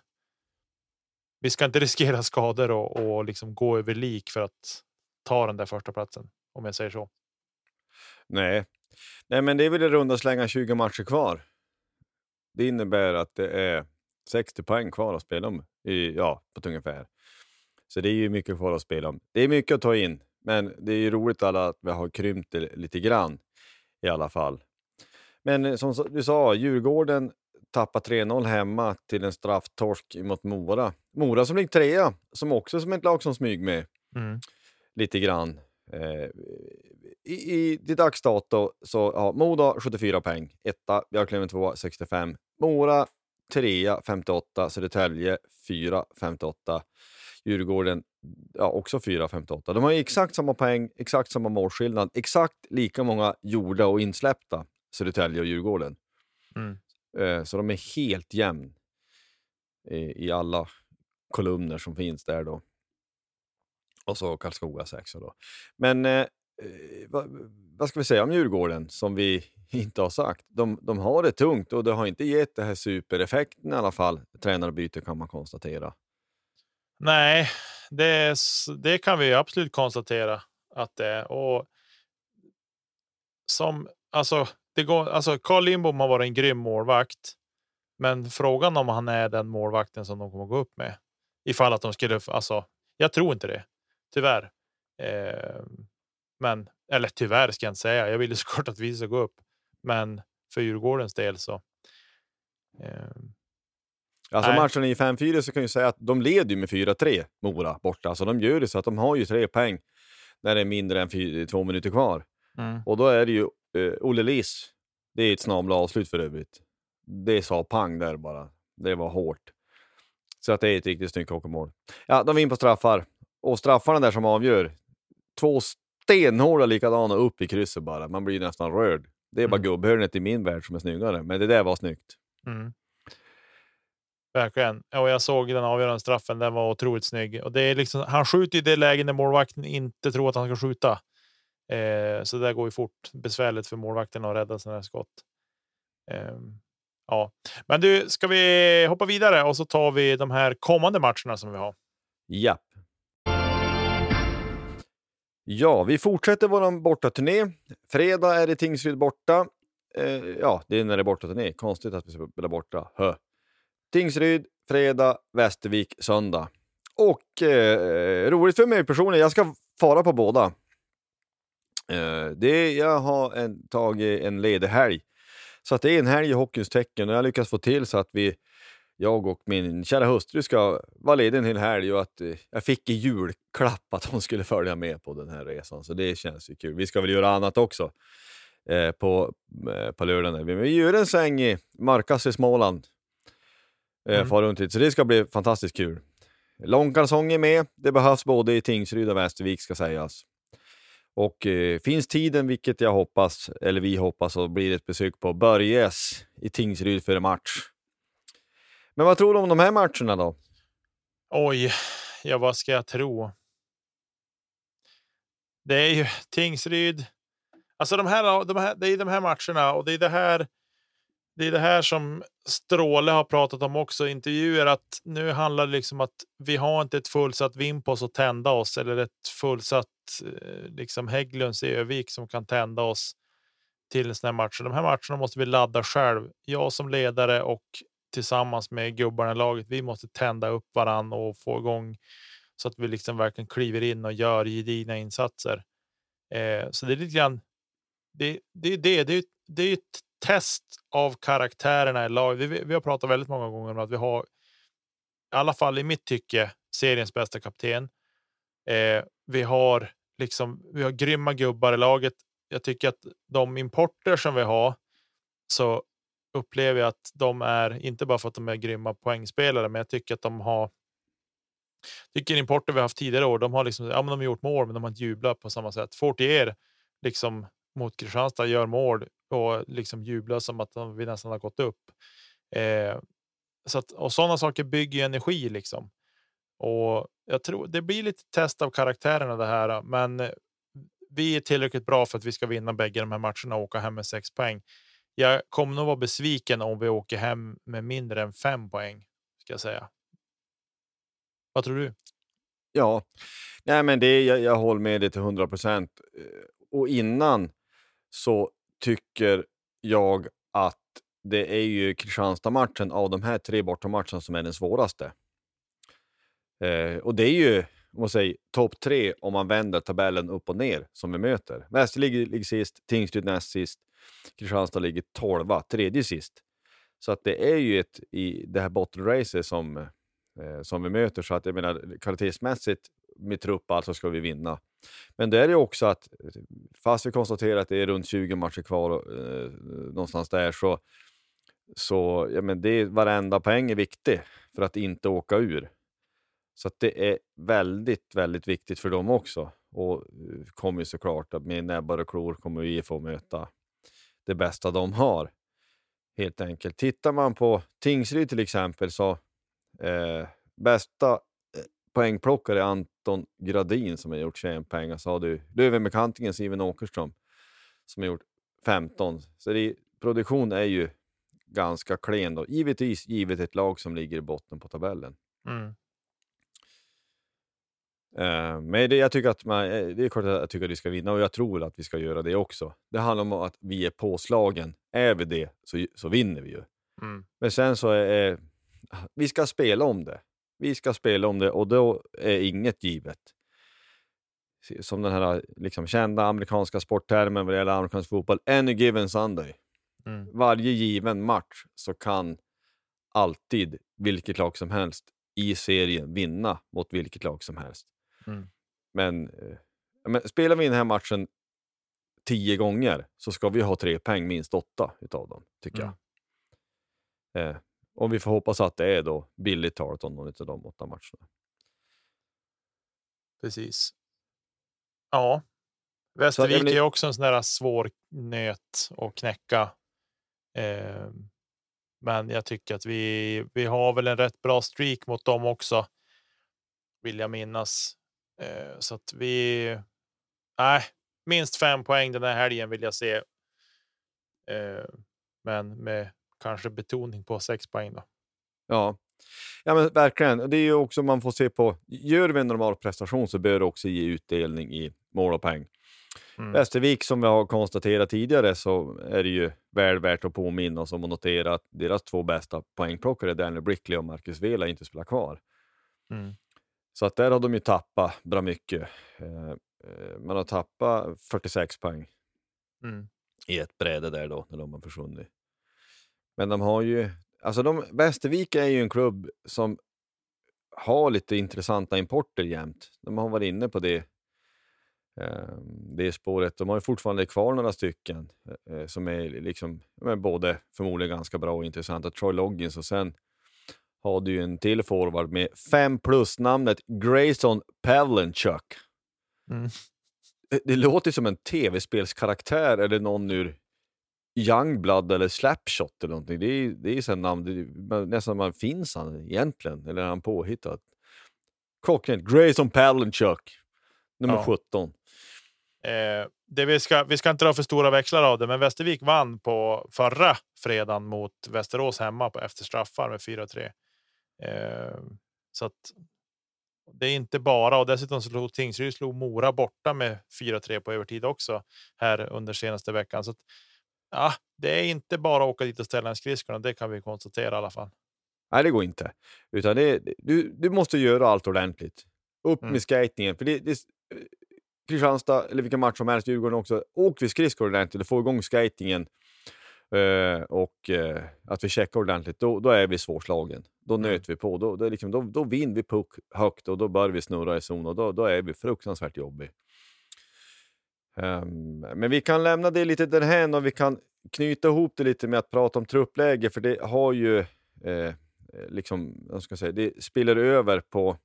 Vi ska inte riskera skador och, och liksom gå över lik för att ta den där första platsen om jag säger så. Nej, nej, men det är väl i runda slänga 20 matcher kvar. Det innebär att det är 60 poäng kvar att spela om i, ja, på ungefär. Så det är ju mycket kvar att spela om. Det är mycket att ta in, men det är ju roligt alla att vi har krympt det lite grann i alla fall. Men eh, som du sa, Djurgården tappar 3-0 hemma till en strafftorsk mot Mora. Mora som ligger trea, som också som ett lag som smyg med mm. lite grann. Eh, i, i, I dags dato så ja, Modo 74 poäng, etta, Björklöven 2 65, Mora 3 58, Södertälje 4 58. Djurgården ja, också 4-58. De har exakt samma poäng, exakt samma målskillnad, exakt lika många gjorda och insläppta, Södertälje och Djurgården. Mm. Eh, så de är helt jämn i, i, alla kolumner som finns där då. Och så Karlskoga 6. då. Men eh, eh vad, vad, ska vi säga om Djurgården som vi inte har sagt? De, de har det tungt och det har inte gett det här supereffekten i alla fall. Tränarbyte kan man konstatera. Nej, det, det kan vi absolut konstatera att det är. Och som alltså, det går, alltså Carl Lindbom har varit en grym målvakt. Men frågan om han är den målvakten som de kommer gå upp med ifall att de skulle. Alltså, jag tror inte det. Tyvärr. Eh, men eller tyvärr ska jag inte säga. Jag vill ju såklart att vi ska gå upp, men för Djurgårdens del så. Eh, Alltså Nej. matchen i 5-4 så kan jag säga att de leder med 4-3 Mora borta. Alltså de gör det så att de har ju tre poäng när det är mindre än fyra, två minuter kvar. Mm. Och då är det ju uh, Olle Liss. Det är ett snabla avslut för övrigt. Det sa pang där bara. Det var hårt. Så att det är ett riktigt snyggt hockeymål. Ja, de vinner på straffar. Och straffarna där som avgör. Två stenhårda likadana upp i krysset bara. Man blir nästan rörd. Det är bara mm. gubbhörnet i min värld som är snyggare. Men det där var snyggt. Mm. Verkligen. Och jag såg den avgörande straffen. Den var otroligt snygg och det är liksom. Han skjuter i det läge när målvakten inte tror att han ska skjuta. Eh, så det går ju fort. Besvärligt för målvakten att rädda sådana här skott. Eh, ja, men du, ska vi hoppa vidare och så tar vi de här kommande matcherna som vi har. Ja. Ja, vi fortsätter vår bortaturné. Fredag är det Tingsryd borta. Eh, ja, det är när det är bortaturné. Konstigt att vi ska spela borta. Hö. Tingsryd fredag, Västervik söndag. Och eh, roligt för mig personligen, jag ska fara på båda. Eh, det, jag har en, tagit en ledig helg. Så att det är en helg i hockeyns tecken och jag lyckas få till så att vi, jag och min kära hustru ska vara ledig en hel helg och att eh, jag fick i julklapp att hon skulle följa med på den här resan. Så det känns ju kul. Vi ska väl göra annat också eh, på, eh, på lördagen. Vi gör en sväng i Markas i Småland Eh, mm. far runt lite. Så det ska bli fantastiskt kul. Långkalsonger med. Det behövs både i Tingsryd och Västervik ska sägas. Och eh, finns tiden, vilket jag hoppas, eller vi hoppas, så blir det ett besök på Börjes i Tingsryd för en match. Men vad tror du om de här matcherna då? Oj, ja vad ska jag tro? Det är ju Tingsryd. Alltså de här, de här, det är de här matcherna och det är det här det är det här som Stråle har pratat om också i intervjuer, att nu handlar det liksom att vi har inte ett fullsatt Vimpos att tända oss eller ett fullsatt eh, liksom Hägglunds i Övik som kan tända oss till en sån här match. De här matcherna måste vi ladda själv. Jag som ledare och tillsammans med gubbarna i laget. Vi måste tända upp varann och få igång så att vi liksom verkligen kliver in och gör gedigna insatser. Eh, så det är lite grann. Det, det, det, det, det är ett test av karaktärerna i laget. Vi, vi, har pratat väldigt många gånger om att vi har, i alla fall i mitt tycke, seriens bästa kapten. Eh, vi har liksom, vi har grymma gubbar i laget. Jag tycker att de importer som vi har så upplever jag att de är inte bara för att de är grymma poängspelare, men jag tycker att de har. tycker importer vi haft tidigare år, de har liksom, ja, men de har gjort mål, men de har inte jublat på samma sätt. Fortier liksom mot Kristianstad gör mål och liksom jublar som att vi nästan har gått upp. Eh, så att, och sådana saker bygger energi liksom. Och jag tror det blir lite test av karaktärerna det här, men eh, vi är tillräckligt bra för att vi ska vinna bägge de här matcherna och åka hem med sex poäng. Jag kommer nog vara besviken om vi åker hem med mindre än fem poäng ska jag säga. Vad tror du? Ja, nej, men det, jag, jag håller med dig till 100 procent. Eh, och innan så tycker jag att det är ju Kristianstad-matchen av de här tre bortamatcherna som är den svåraste. Eh, och det är ju om man säger topp tre om man vänder tabellen upp och ner som vi möter. Västerlig ligger sist, Tingsryd näst sist, Kristianstad ligger tolva, tredje sist. Så att det är ju ett i det här bottenracet som, eh, som vi möter. Så att jag menar kvalitetsmässigt med trupp alltså ska vi vinna. Men det är ju också att fast vi konstaterar att det är runt 20 matcher kvar eh, någonstans där så, så ja, men det, varenda poäng är viktig för att inte åka ur. Så det är väldigt, väldigt viktigt för dem också. Och eh, kommer ju såklart att med näbbar och klor kommer vi få möta det bästa de har. Helt enkelt. Tittar man på Tingsryd till exempel så eh, bästa eh, poängplockare Anton Gradin som har gjort 21 poäng. Så alltså har du Lövenbekantingen Steven Åkerström som har gjort 15. Så det, produktion är ju ganska klen då. Givetvis givet ett lag som ligger i botten på tabellen. Mm. Uh, men det, jag tycker att man, eh, det är klart att jag tycker att vi ska vinna och jag tror att vi ska göra det också. Det handlar om att vi är påslagen. Är vi det så, så vinner vi ju. Mm. Men sen så är vi ska spela om det. Vi ska spela om det och då är inget givet. Som den här liksom, kända amerikanska sporttermen vad det gäller amerikansk fotboll, any given Sunday. Mm. Varje given match så kan alltid vilket lag som helst i serien vinna mot vilket lag som helst. Mm. Men, eh, men spelar vi den här matchen tio gånger så ska vi ha tre poäng, minst åtta utav dem, tycker mm. jag. Eh, och vi får hoppas att det är då billigt talat om någon av de åtta matcherna. Precis. Ja, Västervik är också en sån där svår nöt att knäcka. Eh, men jag tycker att vi, vi har väl en rätt bra streak mot dem också. Vill jag minnas. Eh, så att vi. Nej, minst fem poäng den här helgen vill jag se. Eh, men med kanske betoning på sex poäng då. Ja, ja men verkligen. Det är ju också man får se på. Gör vi en normal prestation så bör det också ge utdelning i mål och poäng. Mm. Västervik som vi har konstaterat tidigare så är det ju väl värt att påminna oss om att notera att deras två bästa poängplockare, Daniel Brickley och Marcus Vela, inte spelar kvar. Mm. Så att där har de ju tappat bra mycket. Eh, eh, man har tappat 46 poäng mm. i ett bräde där då, när de har försvunnit. Men de har ju, alltså de, Västervik är ju en klubb som har lite intressanta importer jämt. De har varit inne på det, eh, det spåret. De har ju fortfarande kvar några stycken som är liksom, både förmodligen ganska bra och intressanta. Troy Loggins och sen har du ju en till forward med fem plus namnet Grayson Pavlenchuk. Mm. Det, det, låter som en tv-spelskaraktär eller någon ur Youngblood eller Slapshot eller någonting. Det är, det är så namn, det är, nästan man finns han egentligen, eller är han påhittad? Klockrent. Grayson Pavlenchuk, nummer ja. 17. Eh, det vi, ska, vi ska inte dra för stora växlar av det, men Västervik vann på förra fredagen mot Västerås hemma på efter straffar med 4-3. Eh, så att det är inte bara och dessutom slog Tingsryd slog Mora borta med 4-3 på övertid också här under senaste veckan. Så ja, det är inte bara att åka dit och ställa en skridskorna. Det kan vi konstatera i alla fall. Nej, det går inte, utan det, du, du måste göra allt ordentligt. Upp mm. med skatingen, för det, det, Kristianstad eller vilken match som helst, Djurgården också. Åk vi skridskor ordentligt och få igång skatingen Uh, och uh, att vi checkar ordentligt, då, då är vi svårslagen. Då mm. nöter vi på. Då, då, liksom, då, då vinner vi puck högt och då börjar vi snurra i zon och då, då är vi fruktansvärt jobbiga. Um, men vi kan lämna det lite därhän och vi kan knyta ihop det lite med att prata om truppläge, för det har ju eh, liksom, jag ska säga, det spiller över på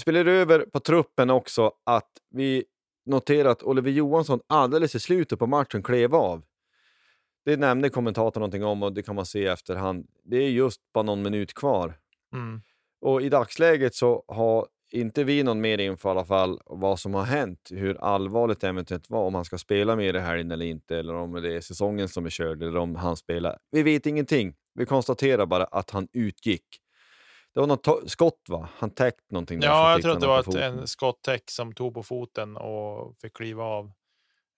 spelar över på truppen också att vi noterar att Oliver Johansson alldeles i slutet på matchen klev av. Det nämnde kommentatorn någonting om och det kan man se efterhand. Det är just bara någon minut kvar. Mm. Och i dagsläget så har inte vi någon mer info i alla fall vad som har hänt, hur allvarligt det eventuellt var, om han ska spela mer i helgen eller inte, eller om det är säsongen som är körd, eller om han spelar. Vi vet ingenting. Vi konstaterar bara att han utgick. Det var något skott va? Han täckt någonting. där, Ja, jag tror att det var en skottäck som tog på foten och fick kliva av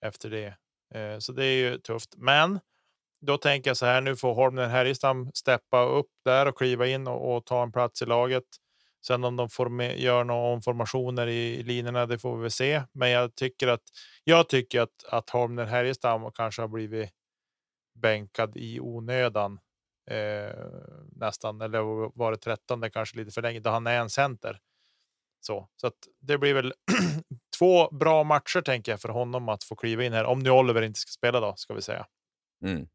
efter det. Eh, så det är ju tufft. Men då tänker jag så här, nu får Holmner Härjestam steppa upp där och kliva in och, och ta en plats i laget. Sen om de får med, gör några omformationer i, linjerna, det får vi väl se. Men jag tycker att jag tycker att, att Holmner Härjestam kanske har blivit bänkad i onödan. Eh, nästan, eller var det 13 kanske lite för länge, då han är en center. Så, så att det blir väl två bra matcher tänker jag för honom att få kliva in här. Om nu Oliver inte ska spela då, ska vi säga. Mm.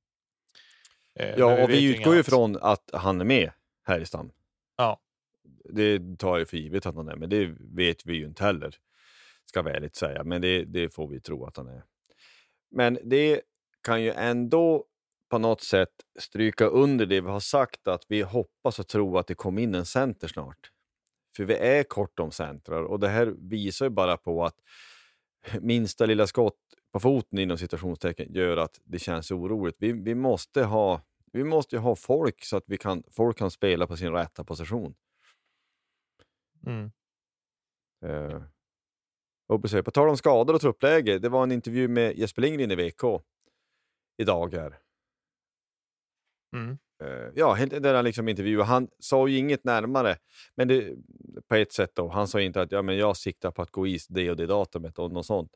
Eh, Ja, och vet vi utgår ju från att han är med här i stam. Ja. Det tar jag för givet att han är, men det vet vi ju inte heller. Ska vi ärligt säga, men det, det får vi tro att han är. Men det kan ju ändå på något sätt stryka under det vi har sagt att vi hoppas och tror att det kommer in en center snart. För vi är kort om centrar och det här visar ju bara på att minsta lilla skott på foten inom citationstecken gör att det känns oroligt. Vi, vi måste ha vi måste ju ha folk så att vi kan, folk kan spela på sin rätta position. Mm. Eh, och på tal om skador och truppläge, det var en intervju med Jesper Lindgren i VK idag här. Mm. Eh, ja, där han liksom intervjuade. Han sa ju inget närmare, men det, på ett sätt då. Han sa inte att ja, men jag siktar på att gå is det och det datumet och något sånt.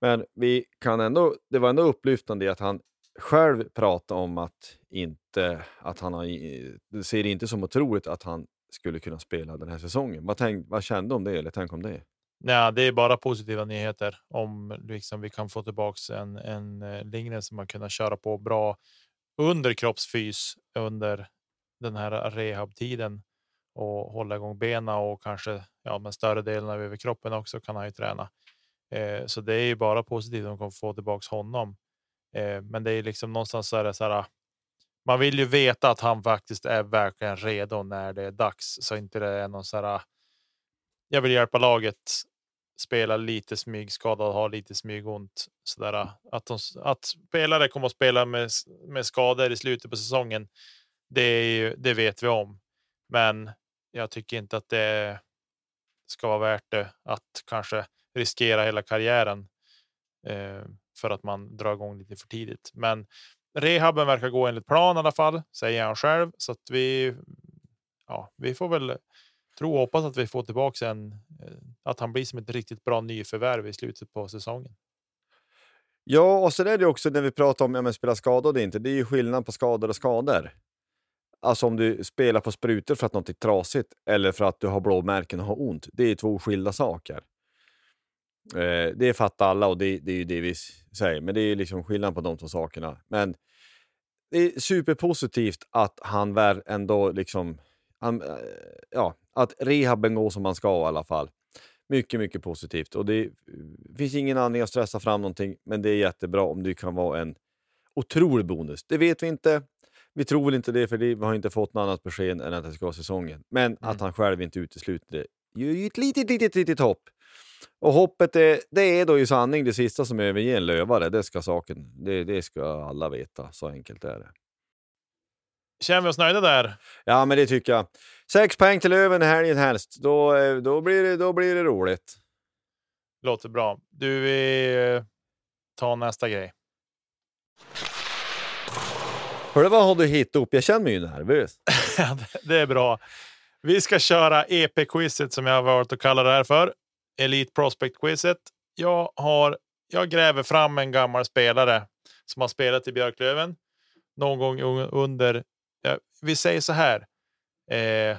Men vi kan ändå, det var ändå upplyftande i att han själv pratade om att, inte, att han har, i- ser det inte som otroligt att han skulle kunna spela den här säsongen. Vad, tänk, vad kände du om det? Eller tänk om det? Nej, det är bara positiva nyheter om liksom vi kan få tillbaks en, en eh, Lindgren som har kunnat köra på bra under kroppsfys under den här rehabtiden och hålla igång benen och kanske ja, men större delen av överkroppen också kan han ju träna. Eh, så det är ju bara positivt om de kommer få tillbaks honom. Eh, men det är liksom någonstans så är det så här. Ah, man vill ju veta att han faktiskt är verkligen redo när det är dags så inte det är någon så här. Jag vill hjälpa laget spela lite smygskadad, ha lite smygont. Sådär, att, de, att spelare kommer att spela med, med skador i slutet på säsongen. Det, är ju, det vet vi om, men jag tycker inte att det ska vara värt det att kanske riskera hela karriären eh, för att man drar igång lite för tidigt. Men rehaben verkar gå enligt plan i alla fall, säger han själv, så att vi. Ja, vi får väl tro och hoppas att vi får tillbaka en, eh, att han blir som ett riktigt bra nyförvärv i slutet på säsongen. Ja, och sen är det också när vi pratar om ja, spela skadad inte. Det är ju skillnad på skador och skador. Alltså om du spelar på sprutor för att något är trasigt eller för att du har blåmärken och har ont. Det är två skilda saker. Eh, det fattar alla och det, det är ju det vi säger, men det är liksom skillnad på de två sakerna. Men det är superpositivt att han väl ändå liksom, han, eh, ja, att rehaben går som man ska i alla fall. Mycket, mycket positivt. Och det finns ingen anledning att stressa fram någonting, men det är jättebra om det kan vara en otrolig bonus. Det vet vi inte. Vi tror väl inte det, för vi har inte fått något annat besked än att det ska vara säsongen. Men att han själv inte utesluter det gör ju ett litet, litet, litet hopp. Och hoppet, är, det är då i sanning det sista som överger en lövare. Det ska saken, det, det ska alla veta. Så enkelt är det. Känner vi oss nöjda där? Ja, men det tycker jag. Sex poäng till Löven i helgen helst. Då, eh, då, blir det, då blir det roligt. Låter bra. Du, vi eh, tar nästa grej. Hörru, vad har du hittat upp? Jag känner mig ju nervös. Det är bra. Vi ska köra EP-quizet som jag har valt att kalla det här för. Elite Prospect-quizet. Jag, har, jag gräver fram en gammal spelare som har spelat i Björklöven någon gång under. Ja, vi säger så här. Eh,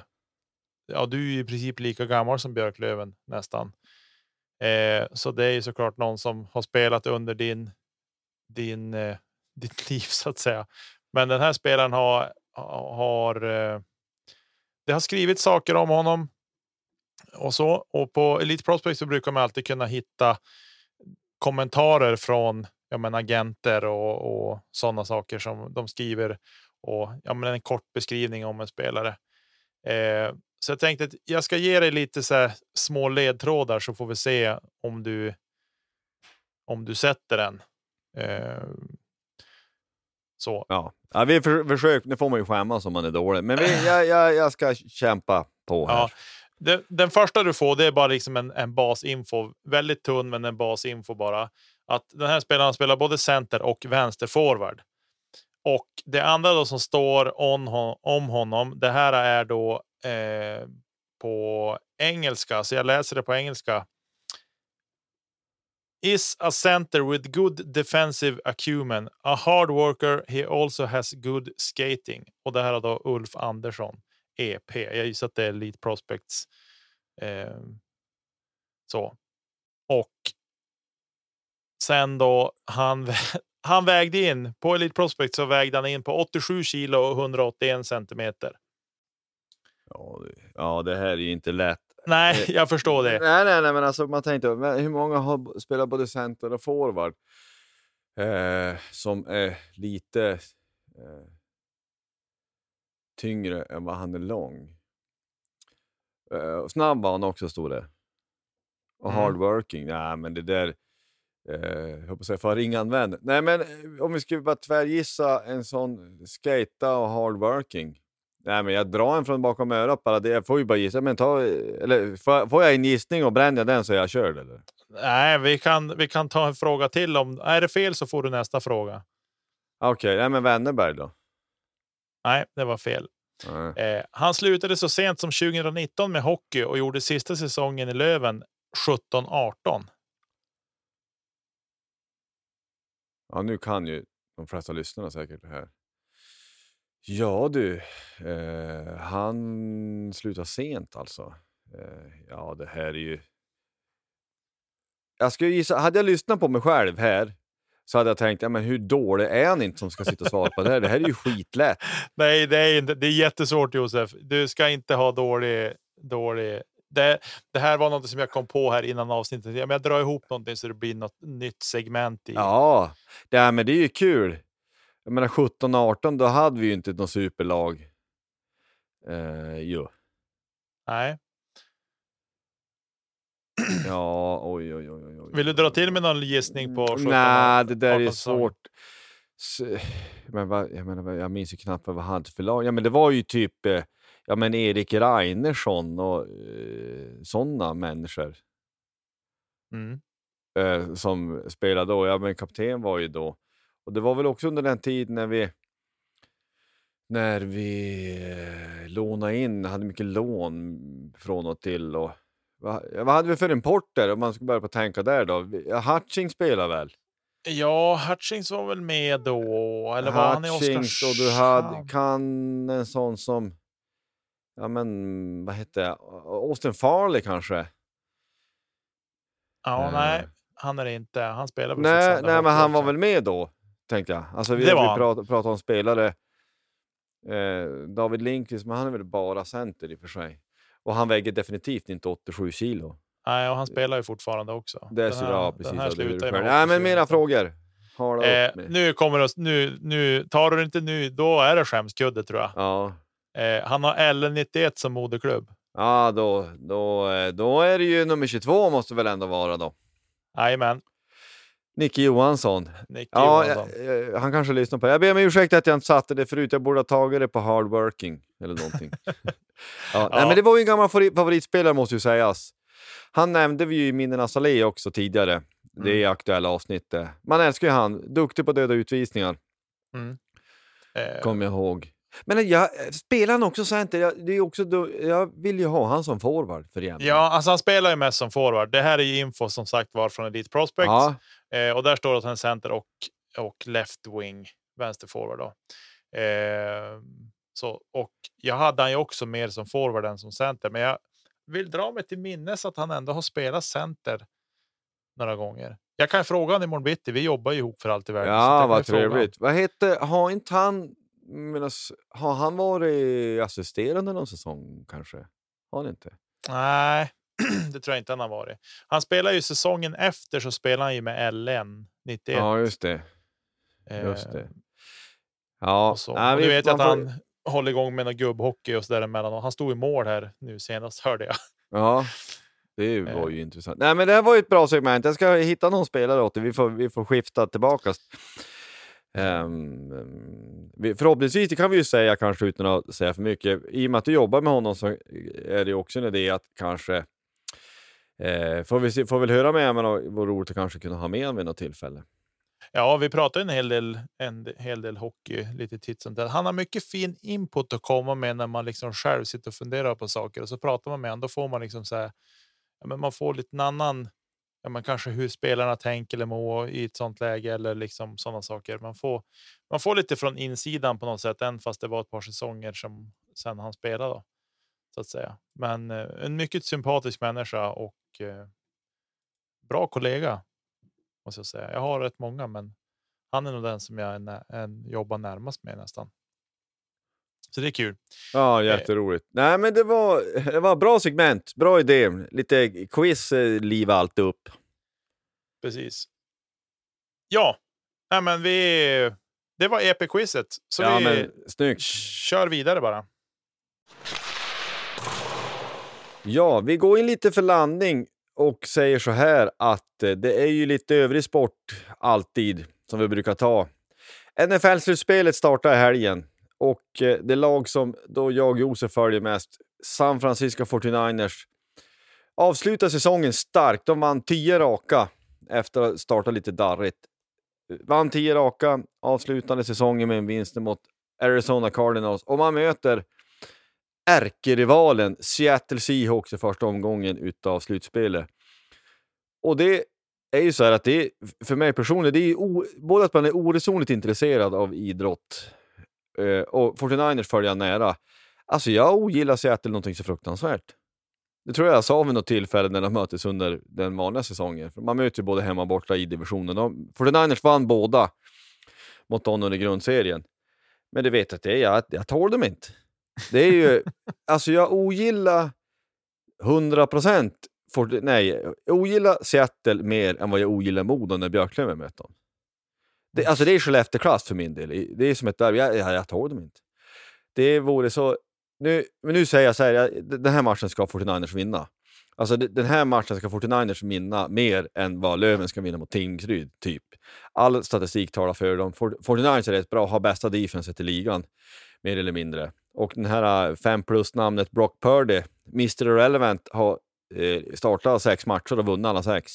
ja, du är i princip lika gammal som Björklöven nästan. Eh, så det är ju såklart någon som har spelat under din, din, eh, ditt liv så att säga. Men den här spelaren har, har eh, det har skrivits saker om honom och så. Och på Elite Prospect så brukar man alltid kunna hitta kommentarer från ja, men agenter och, och sådana saker som de skriver och ja, men en kort beskrivning om en spelare. Eh, så jag tänkte att jag ska ge dig lite så små ledtrådar så får vi se om du. Om du sätter den. Eh, så. Ja, ja vi för, försök, nu får man ju skämmas om man är dålig, men vi, jag, jag, jag ska kämpa på här. Ja, det, den första du får det är bara liksom en, en basinfo. Väldigt tunn, men en basinfo bara. Att den här spelaren spelar både center och vänsterforward. Och det andra då som står on, om honom, det här är då eh, på engelska, så jag läser det på engelska. Is a center with good defensive acumen, a hard worker, he also has good skating. Och det här är då Ulf Andersson, EP. Jag gissar att det är Elite Prospects. Eh, så. Och sen då han han vägde in på Elite Prospect så vägde han in på 87 kilo och 181 centimeter. Ja, det, ja, det här är ju inte lätt. Nej, eh, jag förstår det. Nej, nej, nej, men alltså man tänkte hur många har spelat både center och forward eh, som är lite eh, tyngre än vad han är lång. Eh, snabb var han också, stod det. Och mm. hardworking. Nej, men det där Eh, jag hoppas jag får ringa en vän. Nej, men eh, om vi skulle bara tvärgissa en sån skata och hardworking. Nej, men jag drar en från bakom örat bara. Det, jag får ju bara gissa. Men ta, eller, får, får jag en gissning och bränner jag den så är jag körd? Eller? Nej, vi kan, vi kan ta en fråga till. Om, är det fel så får du nästa fråga. Okej, okay, men Wennerberg då? Nej, det var fel. Eh, han slutade så sent som 2019 med hockey och gjorde sista säsongen i Löven 17-18. Ja, nu kan ju de flesta lyssnarna säkert det här. Ja du, eh, han slutar sent alltså. Eh, ja, det här är ju... Jag skulle gissa, hade jag lyssnat på mig själv här så hade jag tänkt, ja, men hur dålig är han inte som ska sitta och svara på det här? Det här är ju skitlätt. Nej, det är, inte, det är jättesvårt Josef. Du ska inte ha dålig, dålig det, det, här var något som jag kom på här innan avsnittet. Jag, jag drar ihop någonting så det blir något nytt segment. I. Ja, det, men det är ju kul. Jag menar 17-18, då hade vi ju inte något superlag. Eh, jo. Nej. Ja, oj, oj, oj, oj. Vill du dra till med någon gissning på 17 Nej, det där är svårt. Men vad, jag, menar, jag minns ju knappt vad han hade för lag. Ja, men det var ju typ eh, ja, men Erik Reinersson och eh, sådana människor. Mm. Eh, som spelade då. Ja, men kapten var ju då. Och det var väl också under den tid när vi när vi eh, lånade in, hade mycket lån från och till. Och, vad, vad hade vi för importer om man ska börja på tänka där då? Hutching spelar väl? Ja, Hutchings var väl med då, eller var han i Oskarshamn? och du hade, kan en sån som ja men vad hette det? Austin Farley kanske? Ja, uh, nej, han är det inte. Han spelar väl Nej, nej men han var väl med då, tänkte jag. Alltså vi, vi pratar, pratar om spelare. Eh, David Lindqvist, men han är väl bara center i och för sig. Och han väger definitivt inte 87 kilo. Nej, och han spelar ju fortfarande också. Det är så bra, precis. Den här slutar ju Nej, men mina frågor. Eh, nu kommer det, nu, nu tar du inte nu, då är det skämskudde tror jag. Ja. Eh, han har L91 som moderklubb. Ja, då, då, eh, då är det ju nummer 22 måste väl ändå vara då. Jajamän. Nicke Johansson. Nicke ja, Johansson. Jag, jag, han kanske lyssnar på det. Jag ber om ursäkt att jag inte satte det förut. Jag borde ha tagit det på hardworking eller någonting. ja. Nej, men det var ju en gammal favoritspelare måste ju sägas. Han nämnde vi ju i Minnenas allé också tidigare. Det är mm. aktuella avsnittet. Man älskar ju han. Duktig på döda utvisningar. Mm. Eh. Kommer jag ihåg. Men jag, spelar han också center? Jag, det är också jag vill ju ha han som forward för igen. Ja, alltså han spelar ju mest som forward. Det här är ju info som sagt var från Elite Prospects. Ja. Eh, och där står det att han är center och, och left wing, vänster forward. Då. Eh, så, och jag hade han ju också mer som forward än som center, men jag vill dra mig till minnes att han ändå har spelat center några gånger. Jag kan fråga honom imorgon bitti. Vi jobbar ju ihop för allt i världen. Ja, vad trevligt. Vad hette, har inte han Medan, har han varit assisterande någon säsong kanske? Har han inte? Nej, det tror jag inte han har varit. Han spelar ju säsongen efter så spelar han ju med LN 91. Ja, just det. Just det. Ja, och så. nej, och du vi- vet att han håller igång med någon gubbhockey och så däremellan. Och han stod i mål här nu senast hörde jag. Ja, det var Eh. ju intressant. Nej, men det här var ju ett bra segment. Jag ska hitta någon spelare åt dig. Vi får, vi får skifta tillbaka. Um, vi, förhoppningsvis, det kan vi ju säga kanske utan att säga för mycket. I och med att du jobbar med honom så är det ju också en idé att kanske eh, får, vi se, får väl höra med honom och vore roligt att kanske kunna ha med honom vid något tillfälle. Ja, vi pratar en hel del, en hel del hockey lite titt som tätt. Han har mycket fin input att komma med när man liksom själv sitter och funderar på saker och så pratar man med honom. Då får man liksom så här, ja, men man får lite en annan, ja, men kanske hur spelarna tänker eller mår i ett sånt läge eller liksom sådana saker. Man får, man får lite från insidan på något sätt, än fast det var ett par säsonger som sen han spelade. Då, så att säga. Men eh, en mycket sympatisk människa och eh, bra kollega. Måste jag säga. Jag har rätt många, men han är nog den som jag är nä- en, jobbar närmast med nästan. Så det är kul. Ja, jätteroligt. Nej, men det var, det var bra segment, bra idé. Lite quiz eh, livar allt upp. Precis. Ja, nej, men vi. Det var EP-quizet, så ja, vi men snyggt. kör vidare bara. Ja, vi går in lite för landning och säger så här att eh, det är ju lite övrig sport alltid som vi brukar ta. NFL-slutspelet startar i helgen och eh, det lag som då jag och Josef följer mest, San Francisco 49ers, avslutar säsongen starkt. De vann 10 raka efter att ha startat lite darrigt. Vann 10 raka, avslutande säsongen med en vinst mot Arizona Cardinals och man möter ärkerivalen Seattle Seahawks i första omgången utav slutspelet. Och det är ju så här att det är, för mig personligen, det är ju o, både att man är oresonligt intresserad av idrott eh, och 49ers följer jag nära. Alltså jag ogillar Seattle någonting så fruktansvärt. Det tror jag jag sa vid något tillfälle när de möttes under den vanliga säsongen. Man möter ju både hemma och borta i divisionen. De, 49ers vann båda mot dem under grundserien. Men det vet att det är jag, jag tål dem inte. Det är ju, alltså jag ogillar 100 procent, nej, jag ogillar Seattle mer än vad jag ogillar Modo när Björklöven möter dem. Det, alltså det är Skellefteå-klass för min del. Det är som ett derby, jag, jag, jag tål dem inte. Det vore så, nu, men nu säger jag så här, jag, den här matchen ska 49ers vinna. Alltså den här matchen ska 49ers vinna mer än vad Löven ska vinna mot Tingsryd, typ. All statistik talar för dem. 49ers är rätt bra, har bästa defenset i ligan, mer eller mindre. Och den här 5 plus-namnet Brock Purdy, Mr Irrelevant, har eh, startat sex matcher och vunnit alla sex.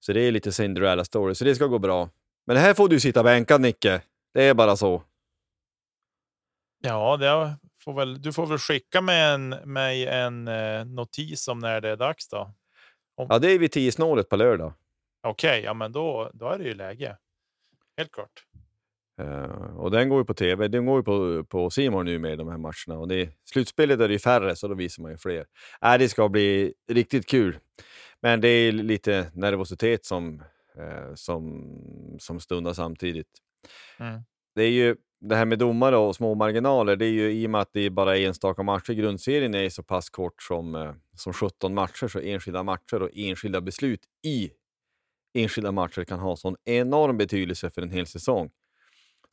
Så det är lite Cinderella story, så det ska gå bra. Men här får du sitta bänkad, Nicke. Det är bara så. Ja, det får väl, du får väl skicka med en, mig en eh, notis om när det är dags då. Ja, det är vid tio snåret på lördag. Okej, ja, men då, då är det ju läge. Helt klart. Eh, och den går ju på tv. Den går ju på, på More nu med de här matcherna. Och det, slutspelet är det ju färre, så då visar man ju fler. Äh, det ska bli riktigt kul. Men det är lite nervositet som, eh, som, som stundar samtidigt. Mm. Det är ju det här med domare och små marginaler. Det är ju i och med att det är bara enstaka matcher. Grundserien är så pass kort som, eh, som 17 matcher, så enskilda matcher och enskilda beslut i enskilda matcher kan ha sån enorm betydelse för en hel säsong.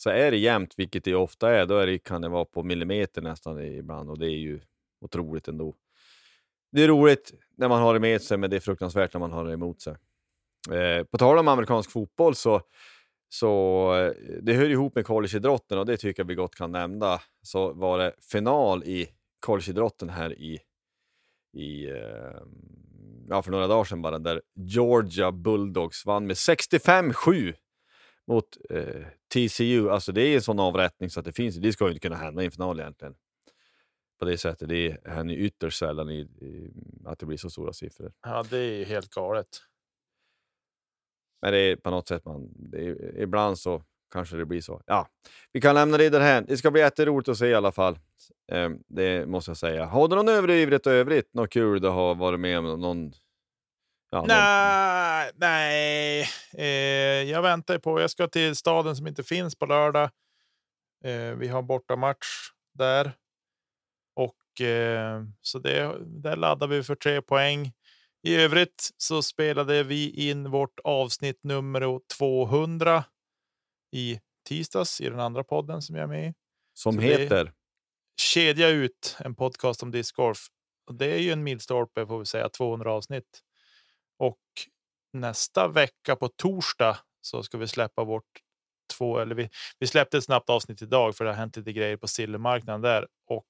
Så är det jämnt, vilket det ofta är, då är det, kan det vara på millimeter nästan ibland och det är ju otroligt ändå. Det är roligt när man har det med sig, men det är fruktansvärt när man har det emot sig. Eh, på tal om amerikansk fotboll så, så eh, det hör ihop med collegeidrotten och det tycker jag vi gott kan nämna. Så var det final i collegeidrotten här i, i eh, ja, för några dagar sedan bara, där Georgia Bulldogs vann med 65-7 mot eh, TCU. Alltså det är en sån avrättning så att det finns, det ska ju inte kunna hända i en final egentligen. På det sättet, det händer ju ytterst sällan i, i, att det blir så stora siffror. Ja, det är ju helt galet. Men det är på något sätt, man, är, ibland så kanske det blir så. Ja, vi kan lämna det därhän. Det ska bli jätteroligt att se i alla fall. Eh, det måste jag säga. Har du någon överdrivet övrigt? Något kul du har varit med om? Någon, ja, någon, Nej, nej. Eh, jag väntar på. Jag ska till staden som inte finns på lördag. Eh, vi har bortamatch där och och eh, så det där laddar vi för tre poäng. I övrigt så spelade vi in vårt avsnitt nummer 200 i tisdags i den andra podden som jag är med i. Som Så heter? Kedja ut en podcast om discgolf. Och det är ju en milstolpe får vi säga 200 avsnitt. Och nästa vecka på torsdag så ska vi släppa vårt två eller vi, vi släppte ett snabbt avsnitt idag för det har hänt lite grejer på silvermarknaden där och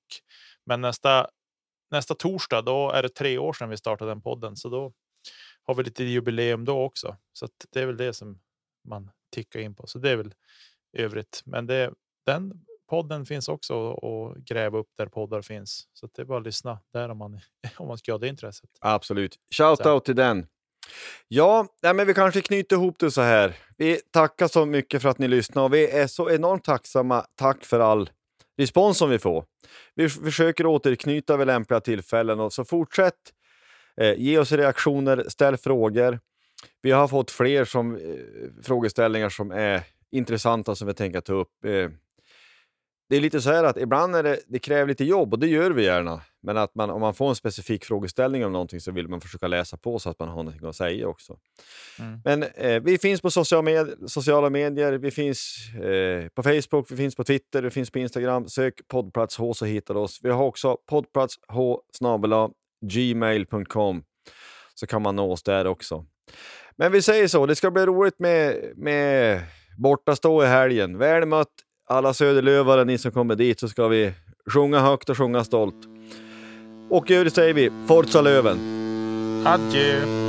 men nästa nästa torsdag, då är det tre år sedan vi startade den podden, så då har vi lite jubileum då också. Så det är väl det som man tickar in på. Så det är väl övrigt. Men det, den podden finns också att gräva upp där poddar finns. Så det är bara att lyssna där om man, om man ska ha det intresset. Absolut. Shout out till den. Ja, nej, men vi kanske knyter ihop det så här. Vi tackar så mycket för att ni lyssnar och vi är så enormt tacksamma. Tack för all respons som vi får. Vi försöker återknyta vid lämpliga tillfällen och så fortsätt eh, ge oss reaktioner, ställ frågor. Vi har fått fler som, eh, frågeställningar som är intressanta som vi tänker ta upp. Eh, det är lite så här att ibland är det, det kräver lite jobb och det gör vi gärna. Men att man, om man får en specifik frågeställning om någonting så vill man försöka läsa på så att man har någonting att säga också. Mm. Men eh, vi finns på sociala, med, sociala medier, vi finns eh, på Facebook, vi finns på Twitter, vi finns på Instagram. Sök poddplats H så hittar du oss. Vi har också poddplats H gmail.com så kan man nå oss där också. Men vi säger så, det ska bli roligt med, med bortastå i helgen. Väl mött alla söderlövare, ni som kommer dit, så ska vi sjunga högt och sjunga stolt. Och i övrigt säger vi Forza Löven! Adjö!